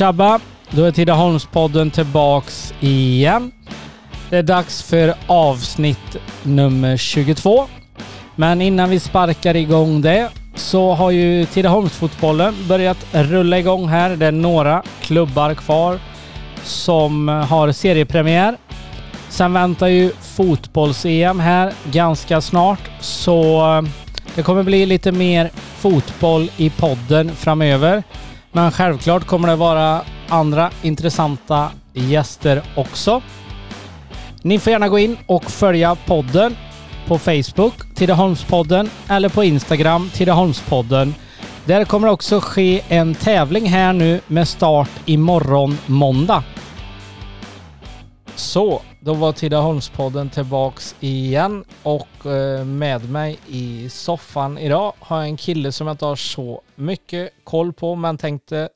Tjabba! Då är Tidaholmspodden tillbaks igen. Det är dags för avsnitt nummer 22. Men innan vi sparkar igång det så har ju Tidaholmsfotbollen börjat rulla igång här. Det är några klubbar kvar som har seriepremiär. Sen väntar ju fotbolls-EM här ganska snart så det kommer bli lite mer fotboll i podden framöver. Men självklart kommer det vara andra intressanta gäster också. Ni får gärna gå in och följa podden på Facebook, Tidaholmspodden, eller på Instagram, Tidaholmspodden. Där kommer det också ske en tävling här nu med start imorgon måndag. Så, då var Tidaholmspodden tillbaks igen och eh, med mig i soffan idag har jag en kille som jag inte har så mycket koll på men tänkte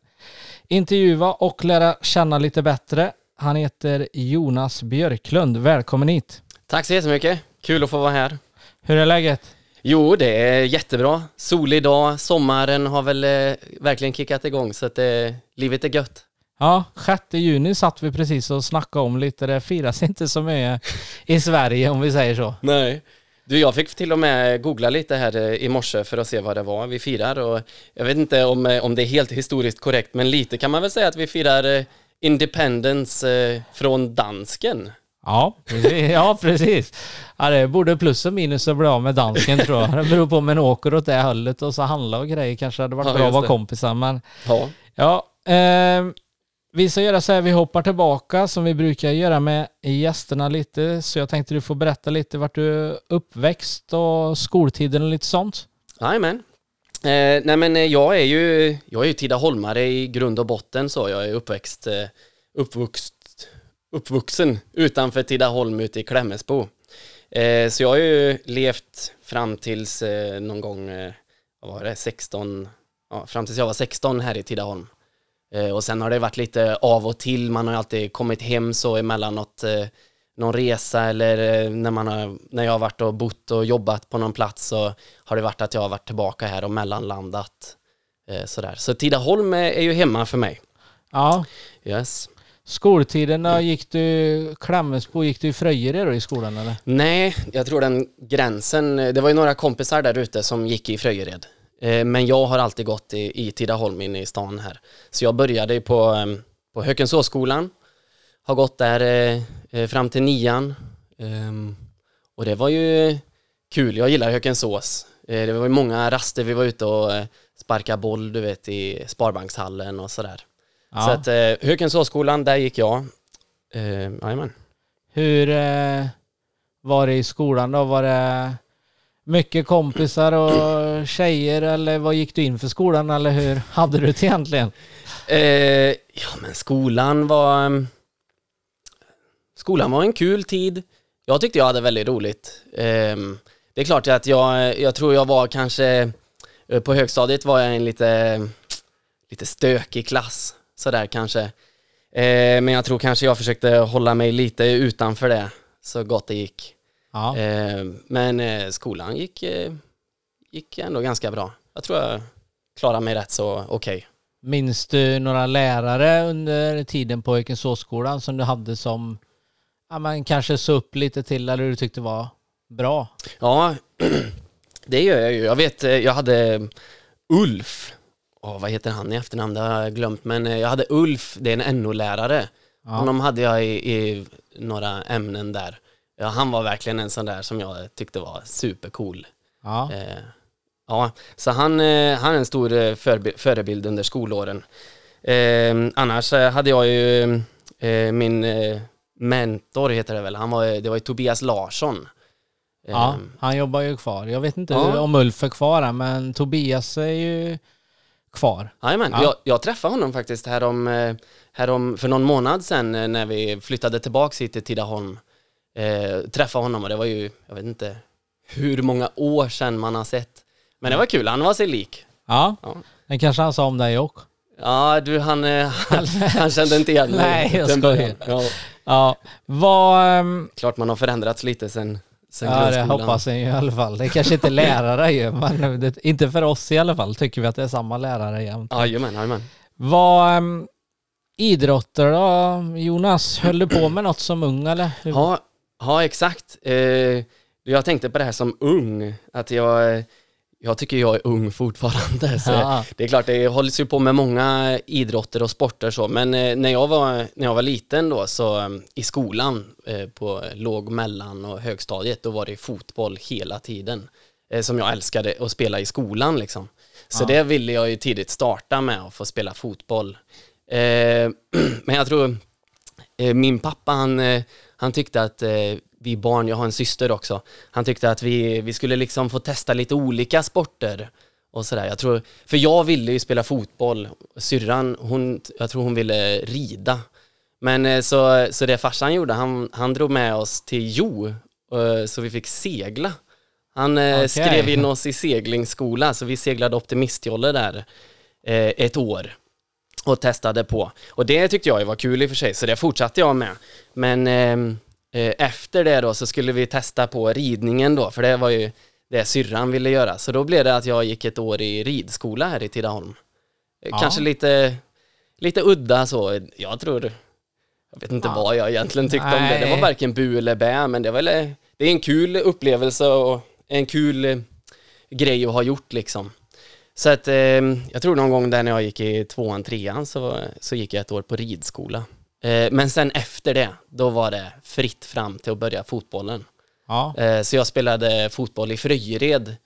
intervjua och lära känna lite bättre. Han heter Jonas Björklund. Välkommen hit! Tack så jättemycket! Kul att få vara här. Hur är läget? Jo, det är jättebra. Solig dag, sommaren har väl eh, verkligen kickat igång så att eh, livet är gött. Ja, 6 juni satt vi precis och snackade om lite. Det firas inte så mycket i Sverige om vi säger så. Nej. Du, jag fick till och med googla lite här eh, i morse för att se vad det var vi firar och jag vet inte om, eh, om det är helt historiskt korrekt, men lite kan man väl säga att vi firar eh, Independence från dansken. Ja, precis. Ja, precis. Ja, det både plus och minus att bli av med dansken tror jag. Det beror på om man åker åt det hållet och så handla och grejer kanske hade varit Ja, bra att vara kompisar. Men Ja, ja, eh, vi ska göra så här, vi hoppar tillbaka som vi brukar göra med gästerna lite. Så jag tänkte du får berätta lite vart du är uppväxt och skoltiden och lite sånt. jajamän. Eh, nej men eh, jag är ju, jag är ju Tidaholmare i grund och botten så. Jag är uppväxt, eh, uppvuxt, uppvuxen utanför Tidaholm ute i Klämmesbo. Eh, så jag har ju levt fram tills eh, någon gång, eh, vad var det, 16, ja, fram tills jag var 16 här i Tidaholm. Eh, och sen har det varit lite av och till, man har alltid kommit hem så emellanåt eh, någon resa eller eh, när, man har, när jag har varit och bott och jobbat på någon plats så har det varit att jag har varit tillbaka här och mellanlandat. Sådär. Så Tidaholm är, ju hemma för mig. Ja, Yes. skoltiden då gick du, Klämmesbo, gick du i Fröjere då i skolan eller? Nej, jag tror den gränsen, det var ju några kompisar där ute som gick i Fröjered. Eh, Men jag har alltid gått i, i Tidaholm inne i stan här. Så jag började på, eh, på Hökensåsskolan, har gått där eh, eh, fram till nian. Ehm, Och det var ju kul, jag gillar Hökensås. Det var ju många raster, vi var ute och sparkade boll, du vet, i Sparbankshallen och sådär. Ja. Så att Hökensåsskolan, där gick jag. Jajamän. Hur var det i skolan då? Var det mycket kompisar och tjejer eller vad gick du in för skolan eller hur hade du det egentligen? Eh, ja, men skolan var... Ehm, skolan var en kul tid. Jag tyckte jag hade väldigt roligt. Eh, det är klart att jag, jag tror jag var kanske... Eh, på högstadiet var jag en lite, lite stökig klass, sådär kanske. Eh, men jag tror kanske jag försökte hålla mig lite utanför det, så gott det gick. Ja. Eh, men eh, skolan gick, eh, gick ändå ganska bra. Jag tror jag klarade mig rätt så okej. Minns du några lärare under tiden på Ekensåsskolan som du hade som ja, man kanske så upp lite till eller du tyckte var bra? Ja, det gör jag ju. Jag vet, jag hade Ulf. Åh, vad heter han i efternamn? Det har jag glömt. Men jag hade Ulf, det är en NO-lärare. Ja. Honom hade jag i, i några ämnen där. Ja, han var verkligen en sån där som jag tyckte var supercool. Ja. Eh, ja, så han, eh, han är en stor eh, förbi- förebild under skolåren. Eh, annars hade jag ju eh, min eh, mentor, heter det väl, han var, det var ju Tobias Larsson. Ja, han jobbar ju kvar. Jag vet inte Ja. om Ulf är kvar här, men Tobias är ju kvar. Jajamän, Ja. jag, jag träffade honom faktiskt härom, härom för någon månad sedan när vi flyttade tillbaka hit till Tidaholm. Eh, träffade honom och det var ju, jag vet inte hur många år sedan man har sett. Men det var kul, han var sig lik. Ja, Ja. kanske han sa om dig också. Ja, du han, eh, han, han kände inte igen mig. Nej, jag skojar. Ja, Ja, vad... ehm, klart man har förändrats lite sen, sen Ja, det hoppas jag ju i alla fall. Det kanske inte lärare gör, men det, inte för oss i alla fall tycker vi att det är samma lärare jämt. Jajamän, jajamän. Vad, ehm, idrotter då, Jonas? Höll du på med något som ung eller? Ja, ja exakt. Eh, jag tänkte på det här som ung, att jag, jag tycker jag är ung fortfarande. Så Ja. Det är klart, det hålls ju på med många idrotter och sporter så, men eh, när jag var, när jag var liten då, så eh, i skolan på låg, mellan och högstadiet, då var det fotboll hela tiden. Som jag älskade att spela i skolan liksom. Så Ja. det ville jag ju tidigt starta med, att få spela fotboll. Men jag tror, min pappa han, han tyckte att eh, vi barn, jag har en syster också, han tyckte att vi, vi skulle liksom få testa lite olika sporter och sådär. Jag tror, för jag ville ju spela fotboll, syrran, hon, jag tror hon ville rida. Men eh, så, så det farsan gjorde, han, han drog med oss till Jo, eh, så vi fick segla. Han eh, Okej. skrev in oss i seglingsskola, så vi seglade Optimistjolle där eh, ett år och testade på. Och det tyckte jag var kul i och för sig, så det fortsatte jag med. Men ehm, eh, efter det då så skulle vi testa på ridningen då, för det var ju det syrran ville göra. Så då blev det att jag gick ett år i ridskola här i Tidaholm. Eh, Ja. Kanske lite, lite udda så, jag tror, jag vet inte Ja. vad jag egentligen tyckte om det. Det var Nej. varken bu eller bä, men det var väl, det är en kul upplevelse och en kul eh, grej att ha gjort liksom. Så att eh, jag tror någon gång där när jag gick i tvåan, trean så, så gick jag ett år på ridskola. Eh, men sen efter det, då var det fritt fram till att börja fotbollen. Ja. Eh, så jag spelade fotboll i Fröjered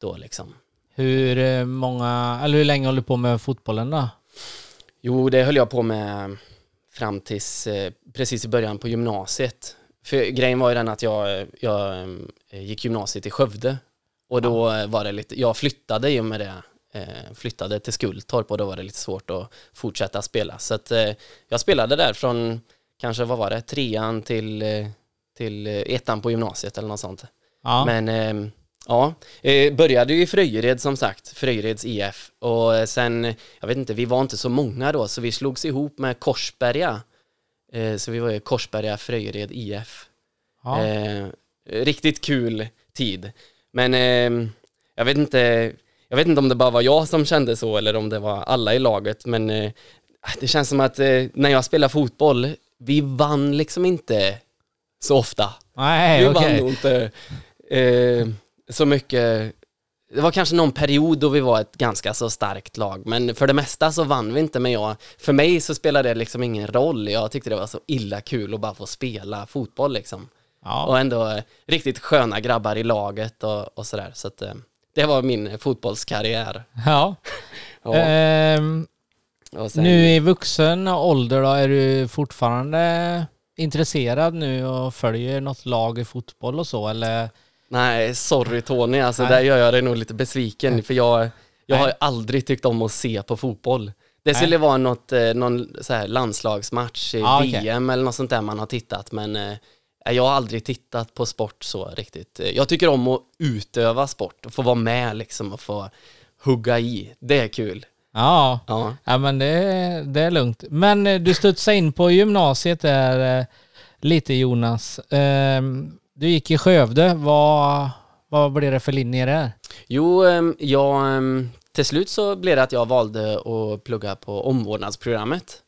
då liksom. Hur eh, många, eller hur länge håller du på med fotbollen då? Jo, det höll jag på med fram tills eh, precis i början på gymnasiet. För grejen var ju den att jag, jag eh, gick gymnasiet i Skövde och då var det lite, jag flyttade och med det, eh, flyttade till Skultorp och då var det lite svårt att fortsätta spela. Så att eh, jag spelade där från, kanske vad var det, trean till, eh, till ettan på gymnasiet eller något sånt. Ja. Men eh, ja, började ju i Fröjered som sagt, Fröjereds IF och sen, jag vet inte, vi var inte så många då så vi slogs ihop med Korsberga. Så vi var ju Korsberga Fröjered IF. ja. Eh, riktigt kul tid. Men eh, jag vet inte, jag vet inte om det bara var jag som kände så eller om det var alla i laget men eh, det känns som att eh, när jag spelar fotboll, vi vann liksom inte så ofta. Nej, Vi okej. vann nog inte eh, så mycket. Det var kanske någon period då vi var ett ganska så starkt lag, men för det mesta så vann vi inte. Men jag, för mig så spelade det liksom ingen roll. Jag tyckte det var så illa kul att bara få spela fotboll liksom. Ja. Och ändå eh, riktigt sköna grabbar i laget och, och sådär. Så att, eh, det var min fotbollskarriär. ja. Ja, Ehm, och sen, nu i vuxen ålder då, är du fortfarande intresserad nu och följer något lag i fotboll och så eller? Nej, sorry Tony, alltså Nej. där gör jag dig nog lite besviken för jag, jag har Nej. aldrig tyckt om att se på fotboll. Det skulle vara något, eh, någon så här landslagsmatch i Ah. VM eller något sånt där man har tittat men eh, jag har aldrig tittat på sport så riktigt. Jag tycker om att utöva sport och få vara med liksom och få hugga i. Det är kul. Ja, Ja, ja men det, det är lugnt. Men eh, du studsade in på gymnasiet där eh, lite Jonas. Ehm, du gick i Skövde. Vad, vad blev det för linje där? Jo, ehm, jag, ehm, till slut så blev det att jag valde att plugga på omvårdnadsprogrammet.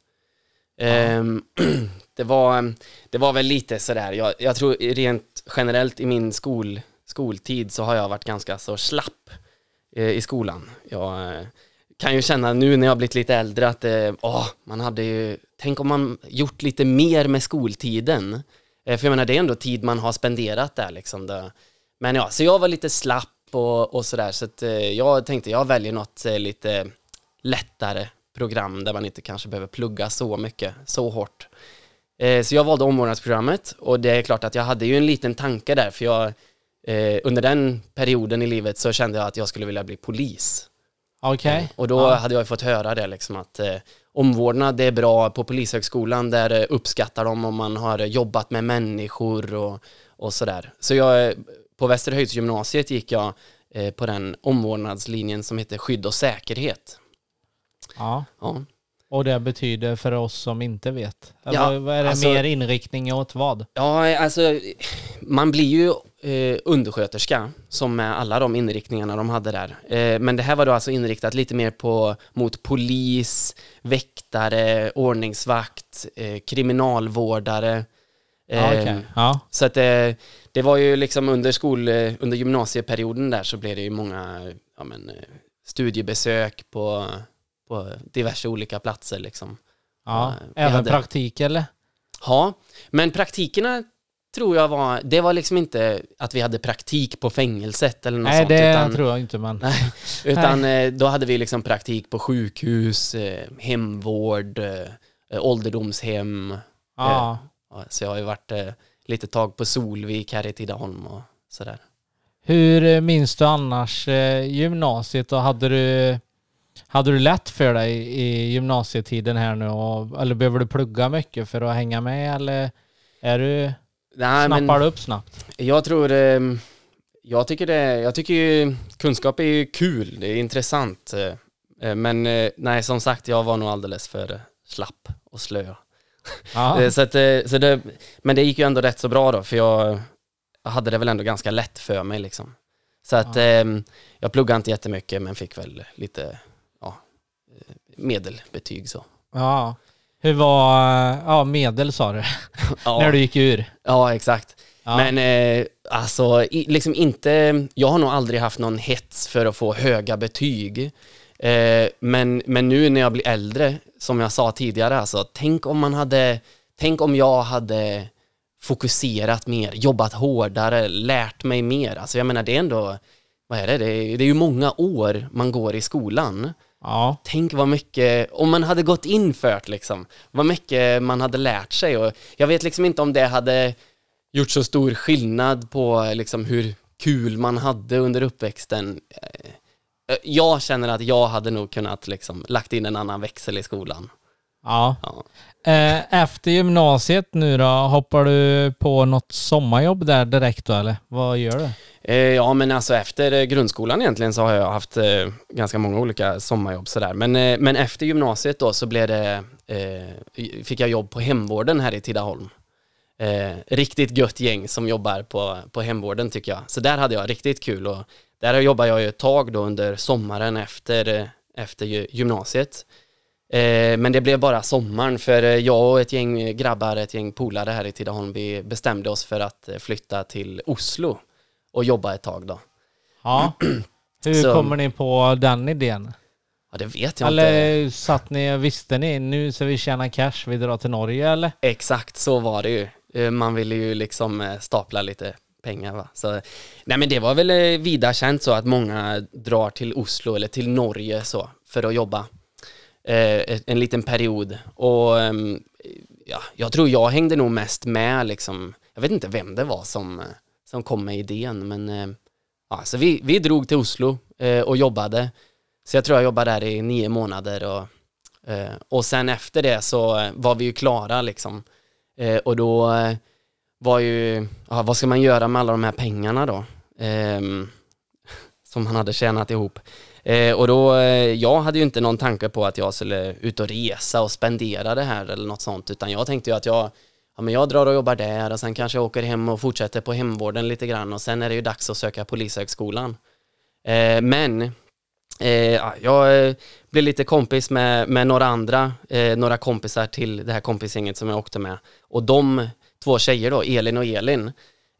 Ehm, det, var, eh, det var väl lite sådär, jag, jag tror rent generellt i min skol, skoltid så har jag varit ganska så slapp eh, i skolan. Jag eh, kan ju känna nu när jag blivit lite äldre att eh, åh, man hade ju, tänk om man gjort lite mer med skoltiden. Eh, för jag menar, det är ändå tid man har spenderat där liksom. Då. men ja, så jag var lite slapp och, och sådär, så att, eh, jag tänkte jag väljer något eh, lite lättare program där man inte kanske behöver plugga så mycket, så hårt. Eh, så jag valde omvårdnadsprogrammet och det är klart att jag hade ju en liten tanke där, för jag eh, under den perioden i livet så kände jag att jag skulle vilja bli polis. Okej. Och då Ja. hade jag fått höra det liksom att eh, omvårdnad det är bra på polishögskolan, där eh, uppskattar de om man har jobbat med människor och, och sådär. Så jag, eh, på Västerhöjdsgymnasiet gick jag eh, på den omvårdnadslinjen som heter skydd och säkerhet. Ja. Ja. Och det betyder för oss som inte vet? Ja, vad- är det alltså- mer inriktning åt vad? Ja, alltså man blir ju eh, undersköterska som med alla de inriktningarna de hade där. Eh, men det här var då alltså inriktat lite mer på mot polis, väktare, ordningsvakt, eh, kriminalvårdare. Ja, Eh, okej. Ja. Så att det, det var ju liksom under skol, eh, under gymnasieperioden där så blev det ju många ja, men, eh, studiebesök på, på diverse olika platser liksom. ja. Vi Även hade- praktik eller? Ja, men praktikerna tror jag var, det var liksom inte att vi hade praktik på fängelset eller något Nej, sånt, det utan, tror jag inte men... Nej, utan eh, då hade vi liksom praktik på sjukhus, eh, hemvård, eh, ålderdomshem. Ja. Så jag har ju varit eh, lite tag på Solvik här i Tidaholm och sådär. Hur eh, minns du annars eh, gymnasiet och hade du, hade du lätt för dig i gymnasietiden här nu och, eller behöver du plugga mycket för att hänga med eller är du, Nej, snappar du upp snabbt? jag tror, eh, jag tycker det, jag tycker ju kunskap är ju kul, det är intressant. eh, eh, Men eh, nej, som sagt, jag var nog alldeles för slapp och slö. Så att, så det, men det gick ju ändå rätt så bra då, för jag, jag hade det väl ändå ganska lätt för mig liksom. Så att Ja. eh, jag pluggade inte jättemycket, men fick väl lite, medelbetyg så. ja. Hur var, ja medel sa du, Ja, när du gick ur? ja exakt. Ja. Men eh, alltså, i, liksom inte, jag har nog aldrig haft någon hets för att få höga betyg. Eh, men, men nu när jag blir äldre, som jag sa tidigare, alltså, tänk om man hade, tänk om jag hade fokuserat mer, jobbat hårdare, lärt mig mer. Alltså jag menar det är ändå, vad är det, det är, det är ju många år man går i skolan. Ja. Tänk vad mycket, om man hade gått in för det liksom, vad mycket man hade lärt sig och jag vet liksom inte om det hade gjort så stor skillnad på liksom hur kul man hade under uppväxten. Eh, Jag känner att jag hade nog kunnat liksom lagt in en annan växel i skolan. ja. Ja. Eh, Efter gymnasiet nu då, hoppar du på något sommarjobb där direkt då eller? Vad gör du? Eh, ja, men alltså efter eh, grundskolan egentligen så har jag haft eh, ganska många olika sommarjobb sådär. Men, men efter gymnasiet då så blev det, fick jag jobb på hemvården här i Tidaholm. Riktigt gött gäng som jobbar på, på hemvården tycker jag. Så där hade jag riktigt kul och där jobbade jag ju ett tag då under sommaren efter, efter gymnasiet. Men det blev bara sommaren för jag och ett gäng grabbar, ett gäng polare här i Tidaholm, vi bestämde oss för att flytta till Oslo och jobba ett tag då. Ja. Hur Så- kommer ni på den idén? Ja, det vet jag inte. Eller satt ni, visste ni, nu ska vi tjäna cash, vi drar till Norge eller? Exakt så var det ju. Eh, Man ville ju liksom eh, stapla lite pengar va. Så, nej men det var väl eh, vida känt så att många drar till Oslo eller till Norge så för att jobba eh, en liten period. Och ehm, ja, jag tror jag hängde nog mest med liksom, jag vet inte vem det var som, eh, som kom med idén men eh, ja, så vi, vi drog till Oslo eh, och jobbade. Så jag tror jag jobbade där i nio månader och, eh, och sen efter det så var vi ju klara liksom. Och då var ju, ja, vad ska man göra med alla de här pengarna då? Ehm, som man hade tjänat ihop. Eh, och då, eh, jag hade ju inte någon tanke på att jag skulle ut och resa och spendera det här eller något sånt, utan jag tänkte ju att jag, ja men jag drar och jobbar där och sen kanske jag åker hem och fortsätter på hemvården lite grann och sen är det ju dags att söka polishögskolan. Eh, men eh, ja, jag eh, blev lite kompis med, med några andra, eh, några kompisar till det här kompisgänget som jag åkte med. Och de två tjejer då, Elin och Elin,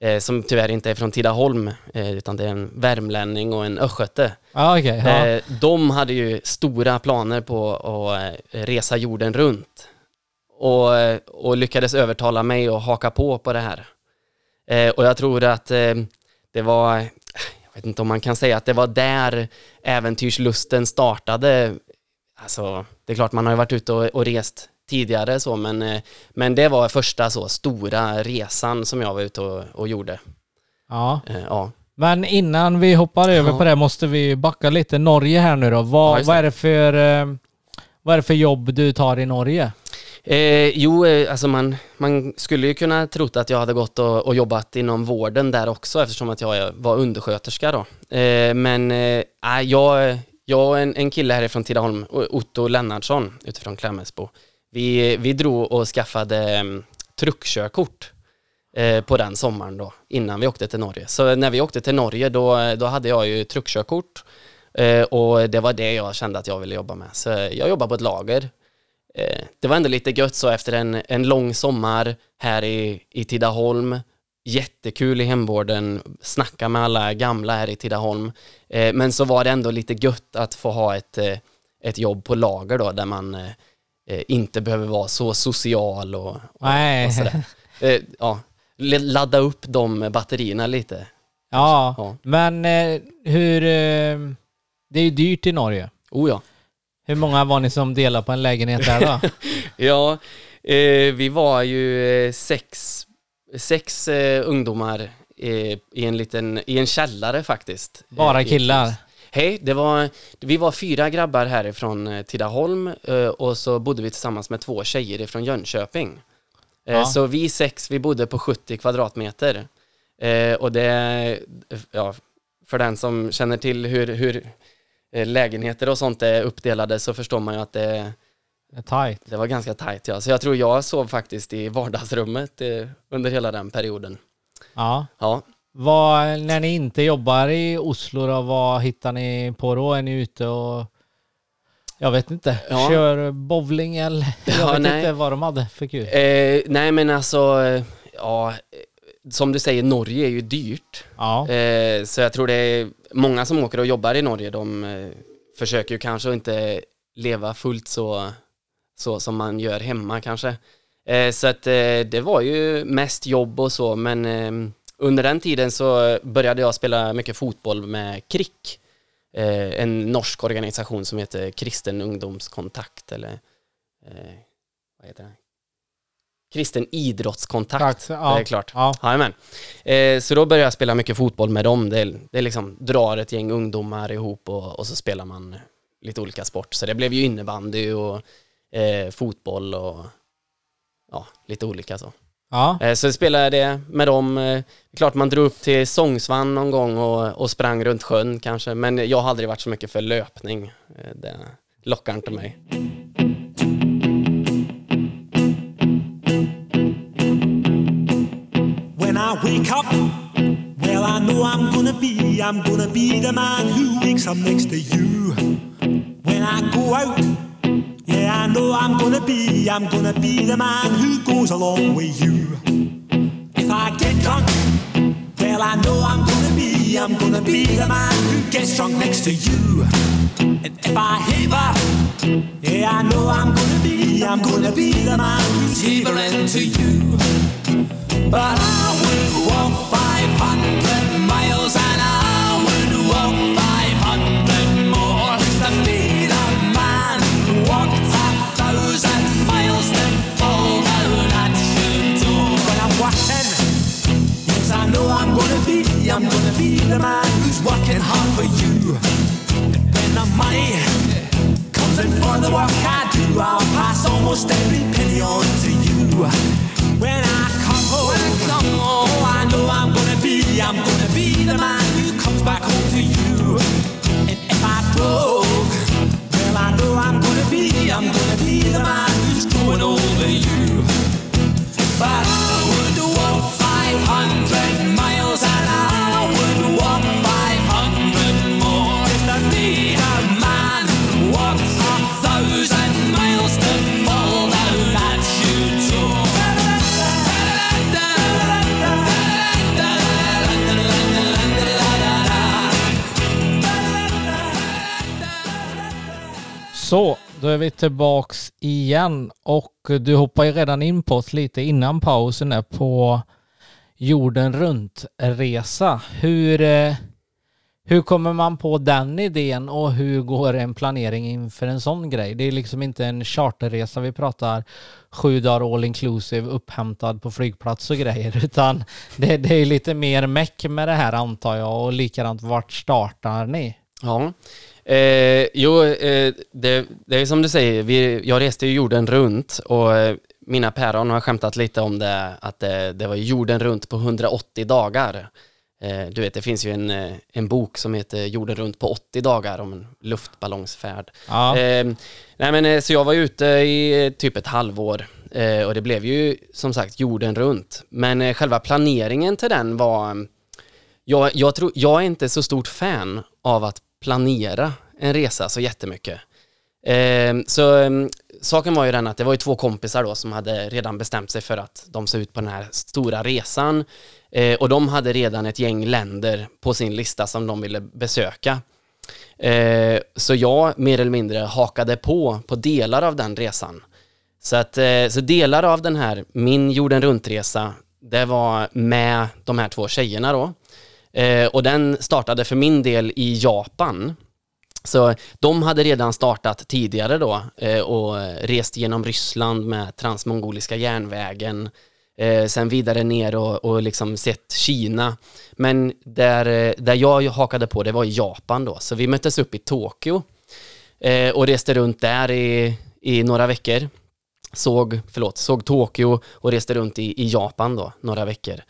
eh, som tyvärr inte är från Tidaholm, eh, utan det är en värmlänning och en östgöte. Ja okej, ja. De hade ju stora planer på att resa jorden runt. Och, och lyckades övertala mig att haka på på det här. Eh, och jag tror att eh, det var, jag vet inte om man kan säga att det var där äventyrslusten startade. Alltså, det är klart man har ju varit ute och, och rest tidigare så, men, eh, men det var första så stora resan som jag var ute och, och gjorde. ja. Eh, ja. Men innan vi hoppar över Ja. på det måste vi backa lite. Norge här nu då. Ja, Vad, just vad, är det för, eh, vad är det för jobb du tar i Norge? Eh, jo, eh, alltså man, man skulle ju kunna trott att jag hade gått och, och jobbat inom vården där också eftersom att jag var undersköterska då. Eh, men eh, jag, jag och en, en kille härifrån Tidaholm, Otto Lennartsson, utifrån Klämmesbo, vi, vi drog och skaffade um, truckkörkort eh, på den sommaren då, innan vi åkte till Norge. Så när vi åkte till Norge då, då hade jag ju truckkörkort eh, och det var det jag kände att jag ville jobba med. Så jag jobbade på ett lager. Eh, det var ändå lite gött så efter en, en lång sommar här i, i Tidaholm, jättekul i hemvården, snacka med alla gamla här i Tidaholm. Eh, men så var det ändå lite gött att få ha ett, eh, ett jobb på lager då, där man inte behöver vara så social och, och, och sådär. Ja, ladda upp de batterierna lite. Ja, ja. men hur... det är ju dyrt i Norge. Oh ja. Hur många var ni som delade på en lägenhet där då? ja, vi var ju sex sex eh, ungdomar eh, i en liten, i en källare faktiskt. Bara eh, killar? Hej, det var, vi var fyra grabbar härifrån eh, Tidaholm eh, och så bodde vi tillsammans med två tjejer ifrån Jönköping. Eh, ja. Så vi sex, vi bodde på 70 kvadratmeter. och det, ja, för den som känner till hur, hur lägenheter och sånt är uppdelade så förstår man ju att det Tight. Det var ganska tajt ja. Så jag tror jag sov faktiskt i vardagsrummet eh, under hela den perioden. Ja. ja. Vad, när ni inte jobbar i Oslo då, vad hittar ni på då? Är ni ute och jag vet inte, ja. kör bowling eller? Jag ja, vet nej. inte vad de hade för kul. Eh, nej men alltså, ja, som du säger, Norge är ju dyrt. Ja. Eh, så jag tror det är många som åker och jobbar i Norge, de eh, försöker ju kanske inte leva fullt så så som man gör hemma kanske. Eh, så att det var ju mest jobb och så, men under den tiden så började jag spela mycket fotboll med KRIK, en norsk organisation som heter Kristen ungdomskontakt eller vad heter det? Kristen idrottskontakt, Tack, ja, det är klart. Ja. Eh, så då började jag spela mycket fotboll med dem. Det, det liksom drar ett gäng ungdomar ihop och, och så spelar man lite olika sport. Så det blev ju innebandy och eh, fotboll och ja, lite olika så. Ja. Eh, så spelade jag det med dem. Eh, klart man drog upp till Sångsvann någon gång och, och sprang runt sjön kanske, men jag har aldrig varit så mycket för löpning. Eh, det lockar inte mig. I wake up, well I know I'm gonna be, I'm gonna be the man who wakes up next to you. When I go out Yeah, I know I'm gonna be, I'm gonna be the man who goes along with you. If I get drunk, well, I know I'm gonna be, I'm gonna be the man who gets drunk next to you. And if I heaver, yeah, I know I'm gonna be, I'm gonna be the man who's heavering to you. But I will walk 500 miles I'm gonna be the man who's working hard for you. And when the money comes in for the work I do, I'll pass almost every penny on to you. When I come home, when I know I'm gonna be, I'm gonna be the man who comes back home to you. And if I broke, well I know I'm gonna be, I'm gonna be the man who's going over you. Är vi tillbaks igen och du hoppar ju redan in på oss lite innan pausen där på jorden runt-resa. Hur, eh, hur kommer man på den idén och hur går en planering inför en sån grej? Det är liksom inte en charterresa vi pratar sju dagar all inclusive upphämtad på flygplats och grejer utan det, det är lite mer meck med det här antar jag och likadant vart startar ni? Ja, Eh, jo, eh, det, det, är som du säger, vi, jag reste ju jorden runt och eh, mina päron har skämtat lite om det, att det, det var jorden runt på 180 dagar. Eh, du vet, det finns ju en, eh, en bok som heter Jorden runt på 80 dagar om en luftballongsfärd. Ja. Eh, nej men, eh, så jag var ute i eh, typ ett halvår eh, och det blev ju som sagt jorden runt. Men eh, själva planeringen till den var... Jag, jag, tror, jag är inte så stort fan av att planera en resa så jättemycket. Eh, så eh, saken var ju den att det var ju två kompisar då som hade redan bestämt sig för att de ska ut på den här stora resan. Eh, och de hade redan ett gäng länder på sin lista som de ville besöka. Ehm, så jag mer eller mindre hakade på på delar av den resan. Så, att, eh, så delar av den här, min jorden runt-resa, det var med de här två tjejerna då. Eh, och den startade för min del i Japan. Så de hade redan startat tidigare då eh, och rest genom Ryssland med transmongoliska järnvägen. Eh, sen vidare ner och, och liksom sett Kina. Men där, eh, där jag hakade på det var i Japan då. Så vi möttes upp i Tokyo eh, och reste runt där i, i några veckor. Såg, förlåt, såg Tokyo och reste runt i, i Japan då, några veckor.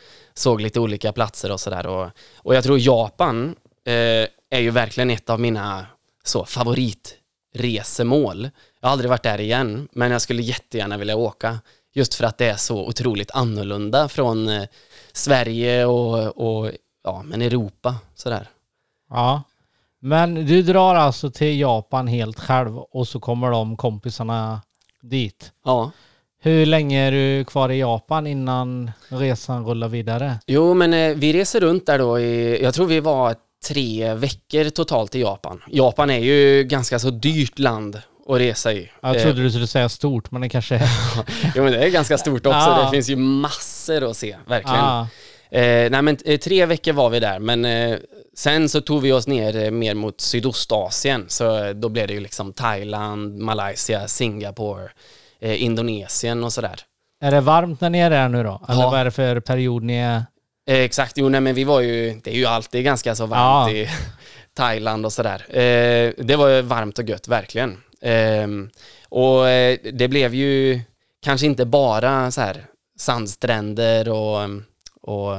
Såg lite olika platser och sådär. Och, och jag tror Japan eh, är ju verkligen ett av mina så, favoritresemål. Jag har aldrig varit där igen, men jag skulle jättegärna vilja åka. Just för att det är så otroligt annorlunda från eh, Sverige och, och ja, men Europa sådär. ja. Men du drar alltså till Japan helt själv och så kommer de kompisarna dit. Ja. Hur länge är du kvar i Japan innan resan rullar vidare? Jo, men eh, vi reser runt där då i, jag tror vi var tre veckor totalt i Japan. Japan är ju ganska så dyrt land att resa i. Jag Eh, trodde du skulle säga stort, men det kanske är... jo, men det är ganska stort också. Ja. Det finns ju massor att se, verkligen. Ah, Eh, nej men eh, tre veckor var vi där, men eh, sen så tog vi oss ner eh, mer mot Sydostasien, så eh, då blev det ju liksom Thailand, Malaysia, Singapore, eh, Indonesien och sådär. är det varmt när ni är där nu då? Eller Ja. vad är det för period ni är? Eh, exakt, jo nej men vi var ju, det är ju alltid ganska så varmt Ja. i Thailand och sådär. Eh, det var ju varmt och gött, verkligen. Eh, och eh, det blev ju kanske inte bara så här sandstränder och, och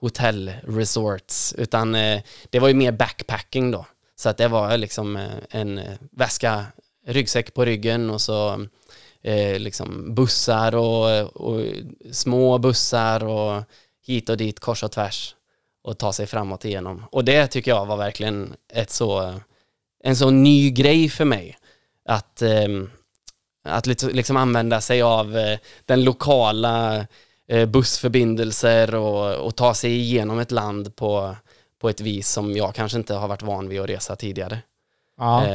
hotellresorts, utan eh, det var ju mer backpacking då. Så att det var liksom eh, en väska, ryggsäck på ryggen och så eh, liksom bussar och, och små bussar och hit och dit, kors och tvärs och ta sig framåt igenom. Och det tycker jag var verkligen ett så, en så ny grej för mig. Att, ehm, att liksom, använda sig av eh, den lokala eh, bussförbindelser och, och ta sig igenom ett land på, på ett vis som jag kanske inte har varit van vid att resa tidigare. Ja.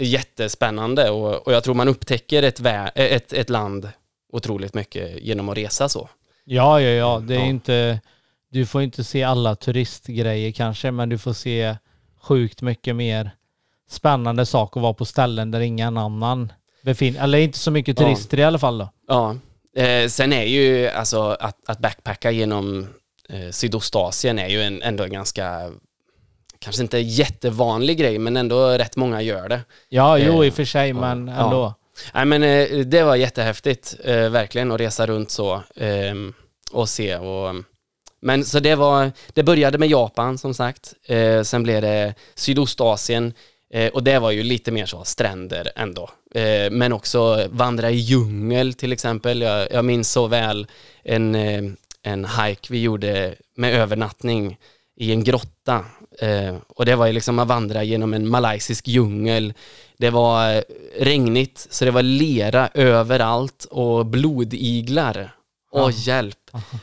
Jättespännande och, och jag tror man upptäcker ett, vä- ett, ett land otroligt mycket genom att resa så. Ja, ja, ja. Det är Ja. inte... Du får inte se alla turistgrejer kanske, men du får se sjukt mycket mer spännande saker och vara på ställen där ingen annan befinner Eller inte så mycket Ja. turister i alla fall då. Ja, eh, sen är ju alltså att, att backpacka genom eh, Sydostasien är ju en, ändå en ganska, kanske inte jättevanlig grej, men ändå rätt många gör det. Ja, jo Eh, i och för sig, ja, men ja. ändå. Nej men eh, det var jättehäftigt, eh, verkligen, att resa runt så eh, och se och men så det var, det började med Japan som sagt, sen blev det Sydostasien och det var ju lite mer så stränder ändå. Men också vandra i djungel till exempel. Jag, jag minns så väl en, en hike vi gjorde med övernattning i en grotta. Eh, och det var ju liksom att vandra genom en malaysisk djungel. Det var eh, regnigt, så det var lera överallt och blodiglar. Åh Ja. hjälp.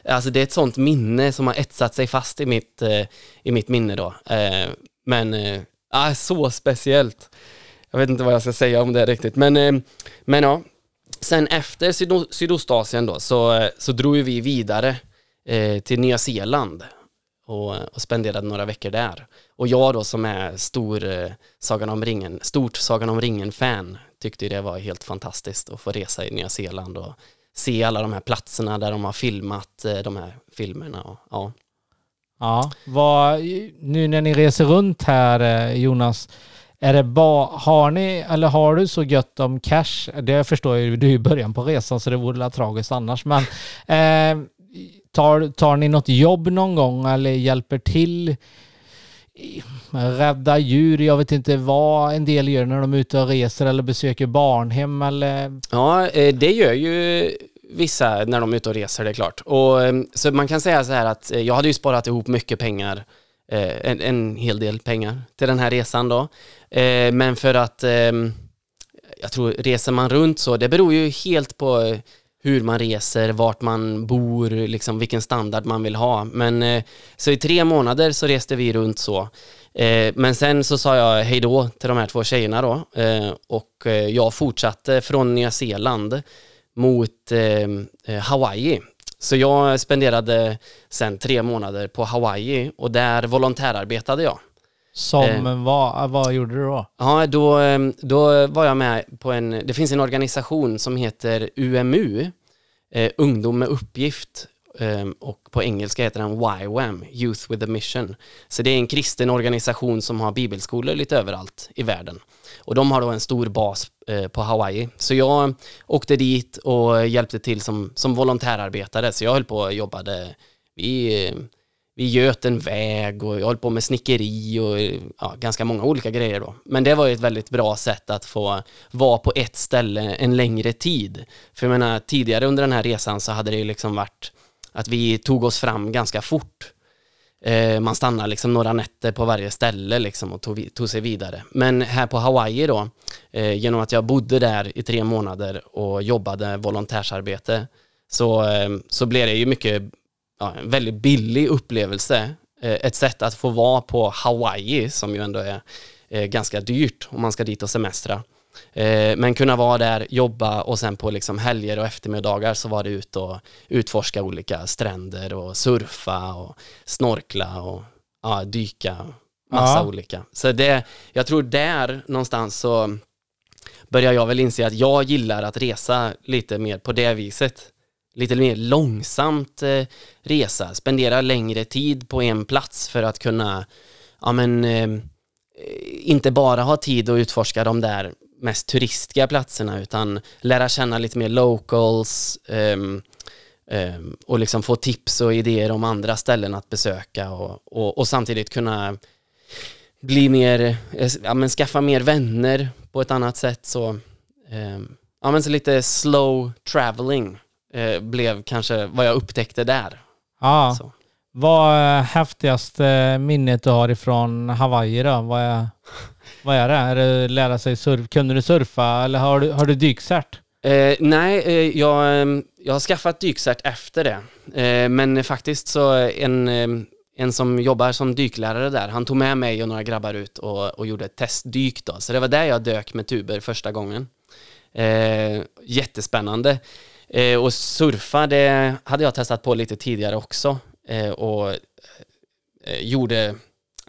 Alltså det är ett sånt minne som har etsat sig fast i mitt, eh, i mitt minne då. Eh, men, eh, ah, så speciellt. Jag vet inte vad jag ska säga om det riktigt, men, eh, men ja. Sen efter Sydo- Sydostasien då, så, eh, så drog vi vidare eh, till Nya Zeeland och, och spenderade några veckor där. Och jag då som är stor eh, Sagan om ringen, stort Sagan om ringen-fan tyckte ju det var helt fantastiskt att få resa i Nya Zeeland och se alla de här platserna där de har filmat eh, de här filmerna. Och, ja. Ja, vad, nu när ni reser runt här eh, Jonas, är det ba, har ni, eller har du så gött om cash? Det förstår jag ju, du är i början på resan så det vore väl tragiskt annars, men eh, tar, tar ni något jobb någon gång eller hjälper till? Rädda djur, jag vet inte vad en del gör när de är ute och reser eller besöker barnhem eller... Ja, eh, det gör ju vissa när de är ute och reser, det är klart. Och, eh, så man kan säga så här att eh, jag hade ju sparat ihop mycket pengar, en, en hel del pengar till den här resan då. Eh, Men för att, eh, jag tror, reser man runt så, det beror ju helt på hur man reser, vart man bor, liksom vilken standard man vill ha. Men eh, så i tre månader så reste vi runt så. Eh, men sen så sa jag hej då till de här två tjejerna då eh, och jag fortsatte från Nya Zeeland mot Hawaii. Så jag spenderade sen tre månader på Hawaii och där volontärarbetade jag. Som Eh. vad, vad gjorde du då? Ja, då, eh, då var jag med på en, det finns en organisation som heter UMU, eh, Ungdom med uppgift, eh, och på engelska heter den YWAM, Youth with a Mission. Så det är en kristen organisation som har bibelskolor lite överallt i världen. Och de har då en stor bas eh, på Hawaii. Så jag åkte dit och hjälpte till som, som volontärarbetare, så jag höll på och jobbade, vi vi göt en väg och jag höll på med snickeri och ja, ganska många olika grejer då. Men det var ju ett väldigt bra sätt att få vara på ett ställe en längre tid. För jag menar, tidigare under den här resan så hade det ju liksom varit att vi tog oss fram ganska fort. Eh, man stannade liksom några nätter på varje ställe liksom och tog, tog sig vidare. Men här på Hawaii då, eh, genom att jag bodde där i tre månader och jobbade volontärsarbete, så, eh, så blev det ju mycket ja, en väldigt billig upplevelse. Eh, Ett sätt att få vara på Hawaii, som ju ändå är eh, ganska dyrt om man ska dit och semestra. Eh, Men kunna vara där, jobba och sen på liksom helger och eftermiddagar så var det ut och utforska olika stränder och surfa och snorkla och ja, dyka. Massa Ja. olika. Så det, jag tror där någonstans så börjar jag väl inse att jag gillar att resa lite mer på det viset lite mer långsamt eh, resa, spendera längre tid på en plats för att kunna, ja men, eh, inte bara ha tid att utforska de där mest turistiga platserna utan lära känna lite mer locals um, um, och liksom få tips och idéer om andra ställen att besöka och, och, och samtidigt kunna bli mer, eh, ja men skaffa mer vänner på ett annat sätt. Så, um, ja men så lite slow traveling eh, blev kanske vad jag upptäckte där. Ja. Så. Vad är häftigaste minnet du har ifrån Hawaii då? Vad är, vad är det? Är det lära sig surf? Kunde du surfa eller har du, har du dykcert? Eh, nej, eh, jag, eh, jag har skaffat dykcert efter det. Eh, men faktiskt så en, eh, en som jobbar som dyklärare där, han tog med mig och några grabbar ut och, och gjorde ett testdyk då. Så det var där jag dök med tuber första gången. Eh, jättespännande. Eh, och surfa, det hade jag testat på lite tidigare också. Eh, och eh, gjorde,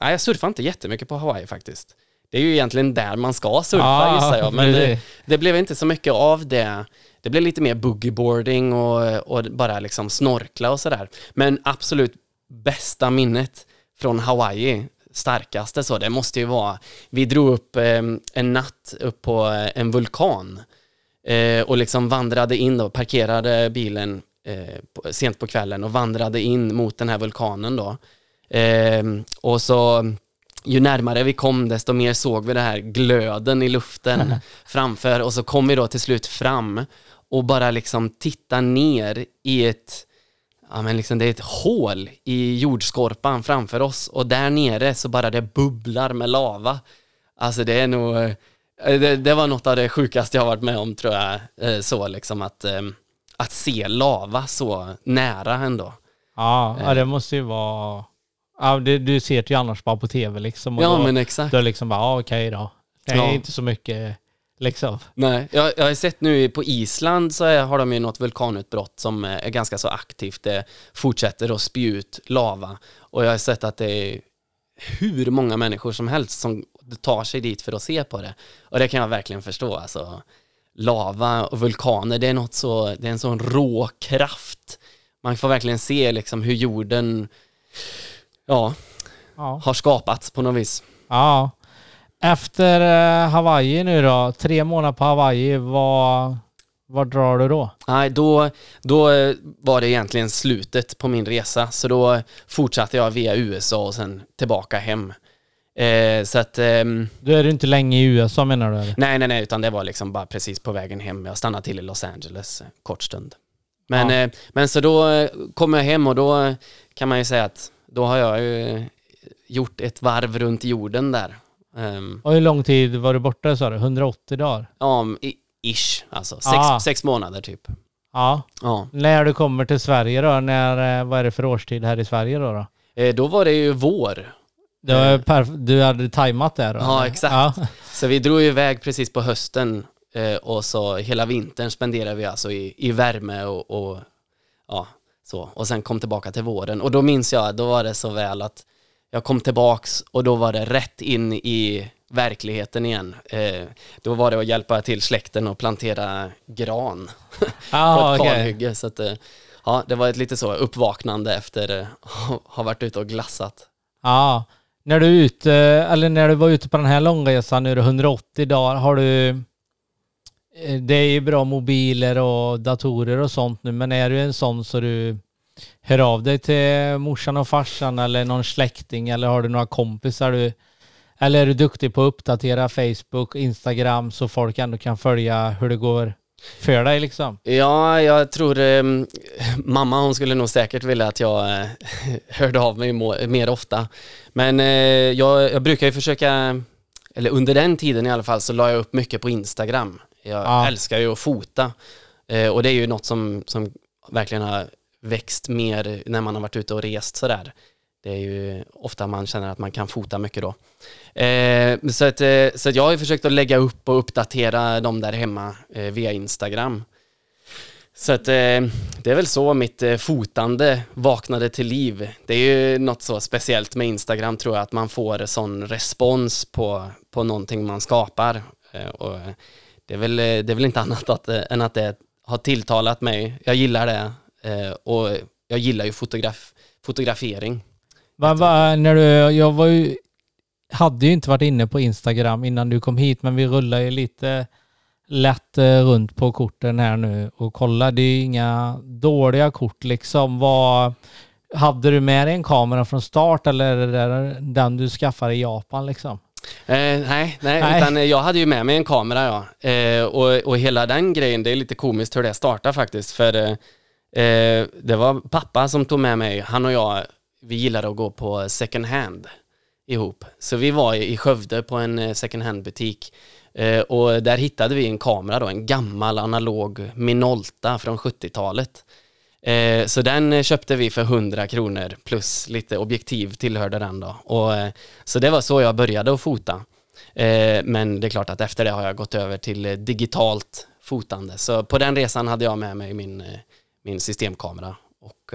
nej jag surfade inte jättemycket på Hawaii faktiskt. Det är ju egentligen där man ska surfa Ja, gissar jag. Men det, det blev inte så mycket av det. Det blev lite mer boogieboarding och, och bara liksom snorkla och sådär. Men absolut bästa minnet från Hawaii, starkaste så, det måste ju vara, vi drog upp eh, en natt upp på en vulkan eh, och liksom vandrade in och parkerade bilen eh, på, sent på kvällen och vandrade in mot den här vulkanen då. Eh, och så ju närmare vi kom desto mer såg vi det här glöden i luften framför och så kom vi då till slut fram och bara liksom titta ner i ett Ja men liksom det är ett hål i jordskorpan framför oss och där nere så bara det bubblar med lava. Alltså det är nog, eh, det, det var något av det sjukaste jag har varit med om tror jag, eh, så liksom att, eh, att se lava så nära ändå. Ja, ja Eh. det måste ju vara... Ja, det, du ser det ju annars bara på tv liksom. Ja då, men exakt. då liksom bara, ja okej då. Det är Ja. inte så mycket liksom. Nej, jag, jag har sett nu på Island så har de ju något vulkanutbrott som är ganska så aktivt. Det fortsätter att spy ut lava. Och jag har sett att det är hur många människor som helst som tar sig dit för att se på det. Och det kan jag verkligen förstå. Alltså, lava och vulkaner, det är något så, det är en sån rå kraft. Man får verkligen se liksom hur jorden ja, Ja. har skapats på något vis. ja. Efter eh, Hawaii nu då, tre månader på Hawaii, vad, Var drar du då? Nej, då, då eh, var det egentligen slutet på min resa, så då fortsatte jag via USA och sen tillbaka hem. Eh, så att... ehm, Då är du inte länge i USA menar du? Eller? nej, nej, nej, utan det var liksom bara precis på vägen hem. Jag stannade till i Los Angeles eh, kort stund. Men, Ja. eh, men så då eh, kom jag hem och då eh, kan man ju säga att då har jag ju gjort ett varv runt jorden där. Ehm, Och hur lång tid var du borta sa du? 180 dagar? ja, i- ish, alltså sex, Ah. sex månader typ. Ja. Ja. När du kommer till Sverige då? När, eh, vad är det för årstid här i Sverige då? då? Eh, då var det ju vår. Det var perf- du hade tajmat där då? Ja, exakt. Ja. Så vi drog iväg precis på hösten eh, och så hela vintern spenderade vi alltså i, i värme och, och ja, så. Och sen kom tillbaka till våren. Och då minns jag, då var det så väl att jag kom tillbaks och då var det rätt in i verkligheten igen. Eh, då var det att hjälpa till släkten och plantera gran på Ja, ett okej. kalhygge. Så att, eh, ja, det var ett lite så uppvaknande efter eh, ha varit ute och glassat. Ja. När du, är ute, eller när du var ute på den här långresan, nu är det 180 dagar, har du... Eh, det är ju bra mobiler och datorer och sånt nu, men är du en sån så du hör av dig till morsan och farsan eller någon släkting eller har du några kompisar du... Eller är du duktig på att uppdatera Facebook, Instagram så folk ändå kan följa hur det går? För dig liksom? Ja, jag tror eh, mamma hon skulle nog säkert vilja att jag eh, hörde av mig mer ofta. Men eh, jag, jag brukar ju försöka, eller under den tiden i alla fall, så la jag upp mycket på Instagram. Jag Ja. älskar ju att fota eh, och det är ju något som, som verkligen har växt mer när man har varit ute och rest sådär. Det är ju ofta man känner att man kan fota mycket då. Eh, så, att, eh, så att jag har ju försökt att lägga upp och uppdatera dem där hemma eh, via Instagram. Så att eh, det är väl så mitt eh, fotande vaknade till liv. Det är ju något så speciellt med Instagram tror jag, att man får sån respons på, på någonting man skapar. Eh, och det, är väl, eh, det är väl inte annat att, eh, än att det har tilltalat mig. Jag gillar det eh, och jag gillar ju fotograf, fotografering. Va, va, när du, jag var ju, hade ju inte varit inne på Instagram innan du kom hit, men vi rullar ju lite lätt eh, runt på korten här nu och kolla. Det är ju inga dåliga kort liksom. Vad, hade du med dig en kamera från start eller är det den du skaffade i Japan liksom? Eh, nej, nej, Nej. utan eh, jag hade ju med mig en kamera ja. Eh, och, och hela den grejen, det är lite komiskt hur det startade faktiskt. För eh, eh, det var pappa som tog med mig, han och jag, vi gillade att gå på second hand ihop. Så vi var i Skövde på en eh, second hand butik. Eh, och där hittade vi en kamera då, en gammal analog Minolta från 70-talet. Eh, så den köpte vi för 100 kronor plus lite objektiv tillhörde den då. Och, så det var så jag började att fota. Men det är klart att efter det har jag gått över till digitalt fotande. Så på den resan hade jag med mig min, min systemkamera. Och,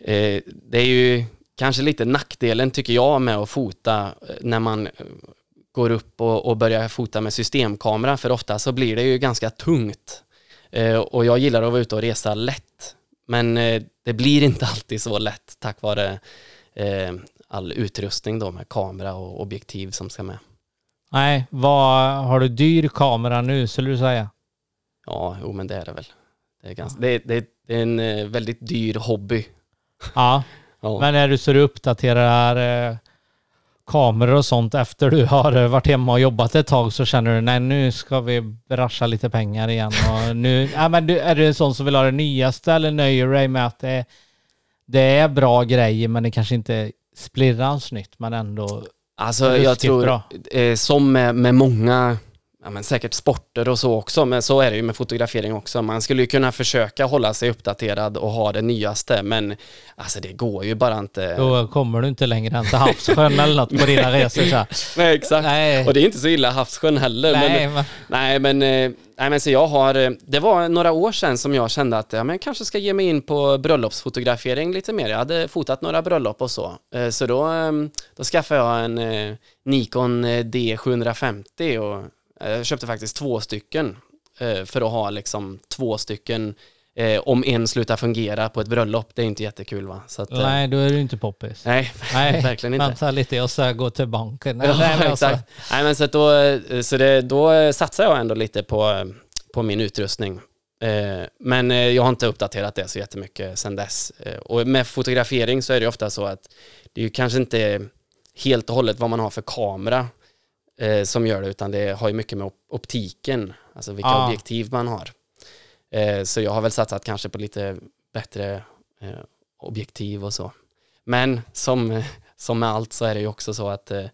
eh, det är ju kanske lite nackdelen tycker jag med att fota eh, när man eh, går upp och, och börjar fota med systemkamera för ofta så blir det ju ganska tungt. Eh, och jag gillar att vara ute och resa lätt. Men eh, det blir inte alltid så lätt tack vare all utrustning då med kamera och objektiv som ska med. Nej, vad, har du dyr kamera nu skulle du säga? Ja, jo men det är det väl. Det är, ganska, det, det, det är en väldigt dyr hobby. Ja, Ja. men är du så du uppdaterar eh, kameror och sånt efter du har eh, varit hemma och jobbat ett tag så känner du nej nu ska vi brascha lite pengar igen och nu, ja, men du, är du en sån som vill ha det nyaste eller nöjer dig med att det, det är bra grejer men det kanske inte splirrans nytt men ändå Alltså jag tror, bra. eh, som med, med många, ja, men säkert sporter och så också, men så är det ju med fotografering också. Man skulle ju kunna försöka hålla sig uppdaterad och ha det nyaste, men alltså det går ju bara inte. då kommer du inte längre än till havssjön eller något på dina resor. Så. Nej, exakt. Nej, Och det är inte så illa havssjön heller. Men, nej, men, nej, men, eh, nej, men så jag har, eh, det var några år sedan som jag kände att ja, men jag kanske ska ge mig in på bröllopsfotografering lite mer. Jag hade fotat några bröllop och så. Eh, Så då, eh, då skaffade jag en eh, Nikon eh, D750 och eh, jag köpte faktiskt två stycken eh, för att ha liksom två stycken eh, om en slutar fungera på ett bröllop. Det är inte jättekul va? Så att, eh, nej, då är du inte poppis. nej, Nej, verkligen inte. Vänta lite och så gå till banken. Ja, Nej, men alltså- exakt. Nej, men så då, så det, då satsar jag ändå lite på, på min utrustning. Eh, men eh, jag har inte uppdaterat det så jättemycket sedan dess. Eh, och med fotografering så är det ofta så att det är ju kanske inte helt och hållet vad man har för kamera eh, som gör det, utan det har ju mycket med op- optiken, alltså vilka Ah. objektiv man har. Eh, så jag har väl satsat kanske på lite bättre eh, objektiv och så. Men som, som med allt så är det ju också så att eh,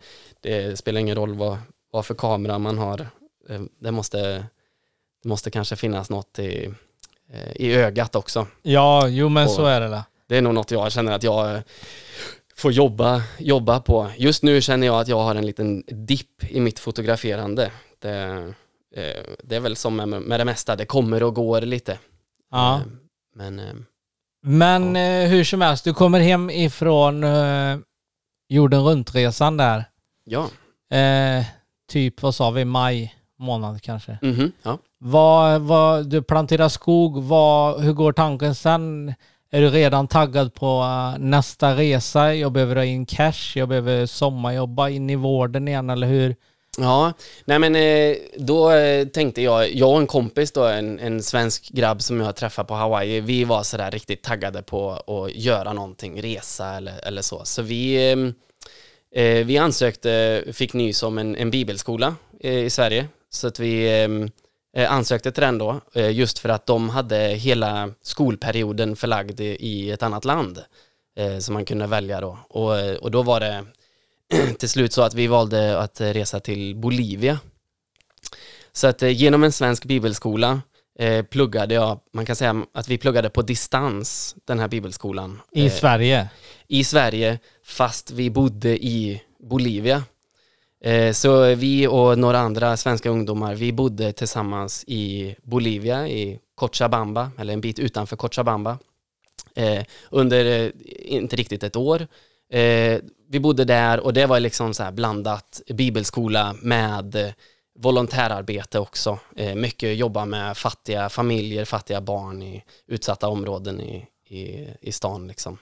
det spelar ingen roll vad, vad för kamera man har. Eh, det, måste, det måste kanske finnas något i, eh, i ögat också. Ja, jo men Och- så är det där. Det är nog något jag känner att jag får jobba, jobba på. Just nu känner jag att jag har en liten dipp i mitt fotograferande. Det, eh, det är väl som med, med det mesta, det kommer och går lite. Ja. Eh, Men eh, Men eh, hur som helst, du kommer hem ifrån jorden runt-resan där. ja, Eh, typ, vad sa vi, maj månad kanske. Mhm, ja. Vad, vad, du planterar skog, vad, hur går tanken sen? Är du redan taggad på eh, nästa resa? Jag behöver ha in cash, jag behöver sommarjobba in i vården igen, eller hur? Ja, nej men eh, då eh, tänkte jag, jag och en kompis då, en, en svensk grabb som jag träffade på Hawaii, vi var sådär riktigt taggade på att göra någonting, resa eller, eller så. Så vi, vi ansökte, fick nys om en, en bibelskola i Sverige. Så att vi ansökte till den då, eh, just för att de hade hela skolperioden förlagd i, ett annat land. Eh, som man kunde välja då. Och, eh, och då var det till slut så att vi valde att eh, resa till Bolivia. Så att eh, genom en svensk bibelskola eh, pluggade jag, man kan säga att vi pluggade på distans den här bibelskolan. I eh, Sverige? i Sverige fast vi bodde i Bolivia. Eh, så vi och några andra svenska ungdomar, vi bodde tillsammans i Bolivia, i Cochabamba, eller en bit utanför Cochabamba, eh, under eh, inte riktigt ett år. Vi bodde där och det var liksom så här blandat bibelskola med volontärarbete också. Mycket jobba med fattiga familjer, fattiga barn i utsatta områden i, i, i stan liksom.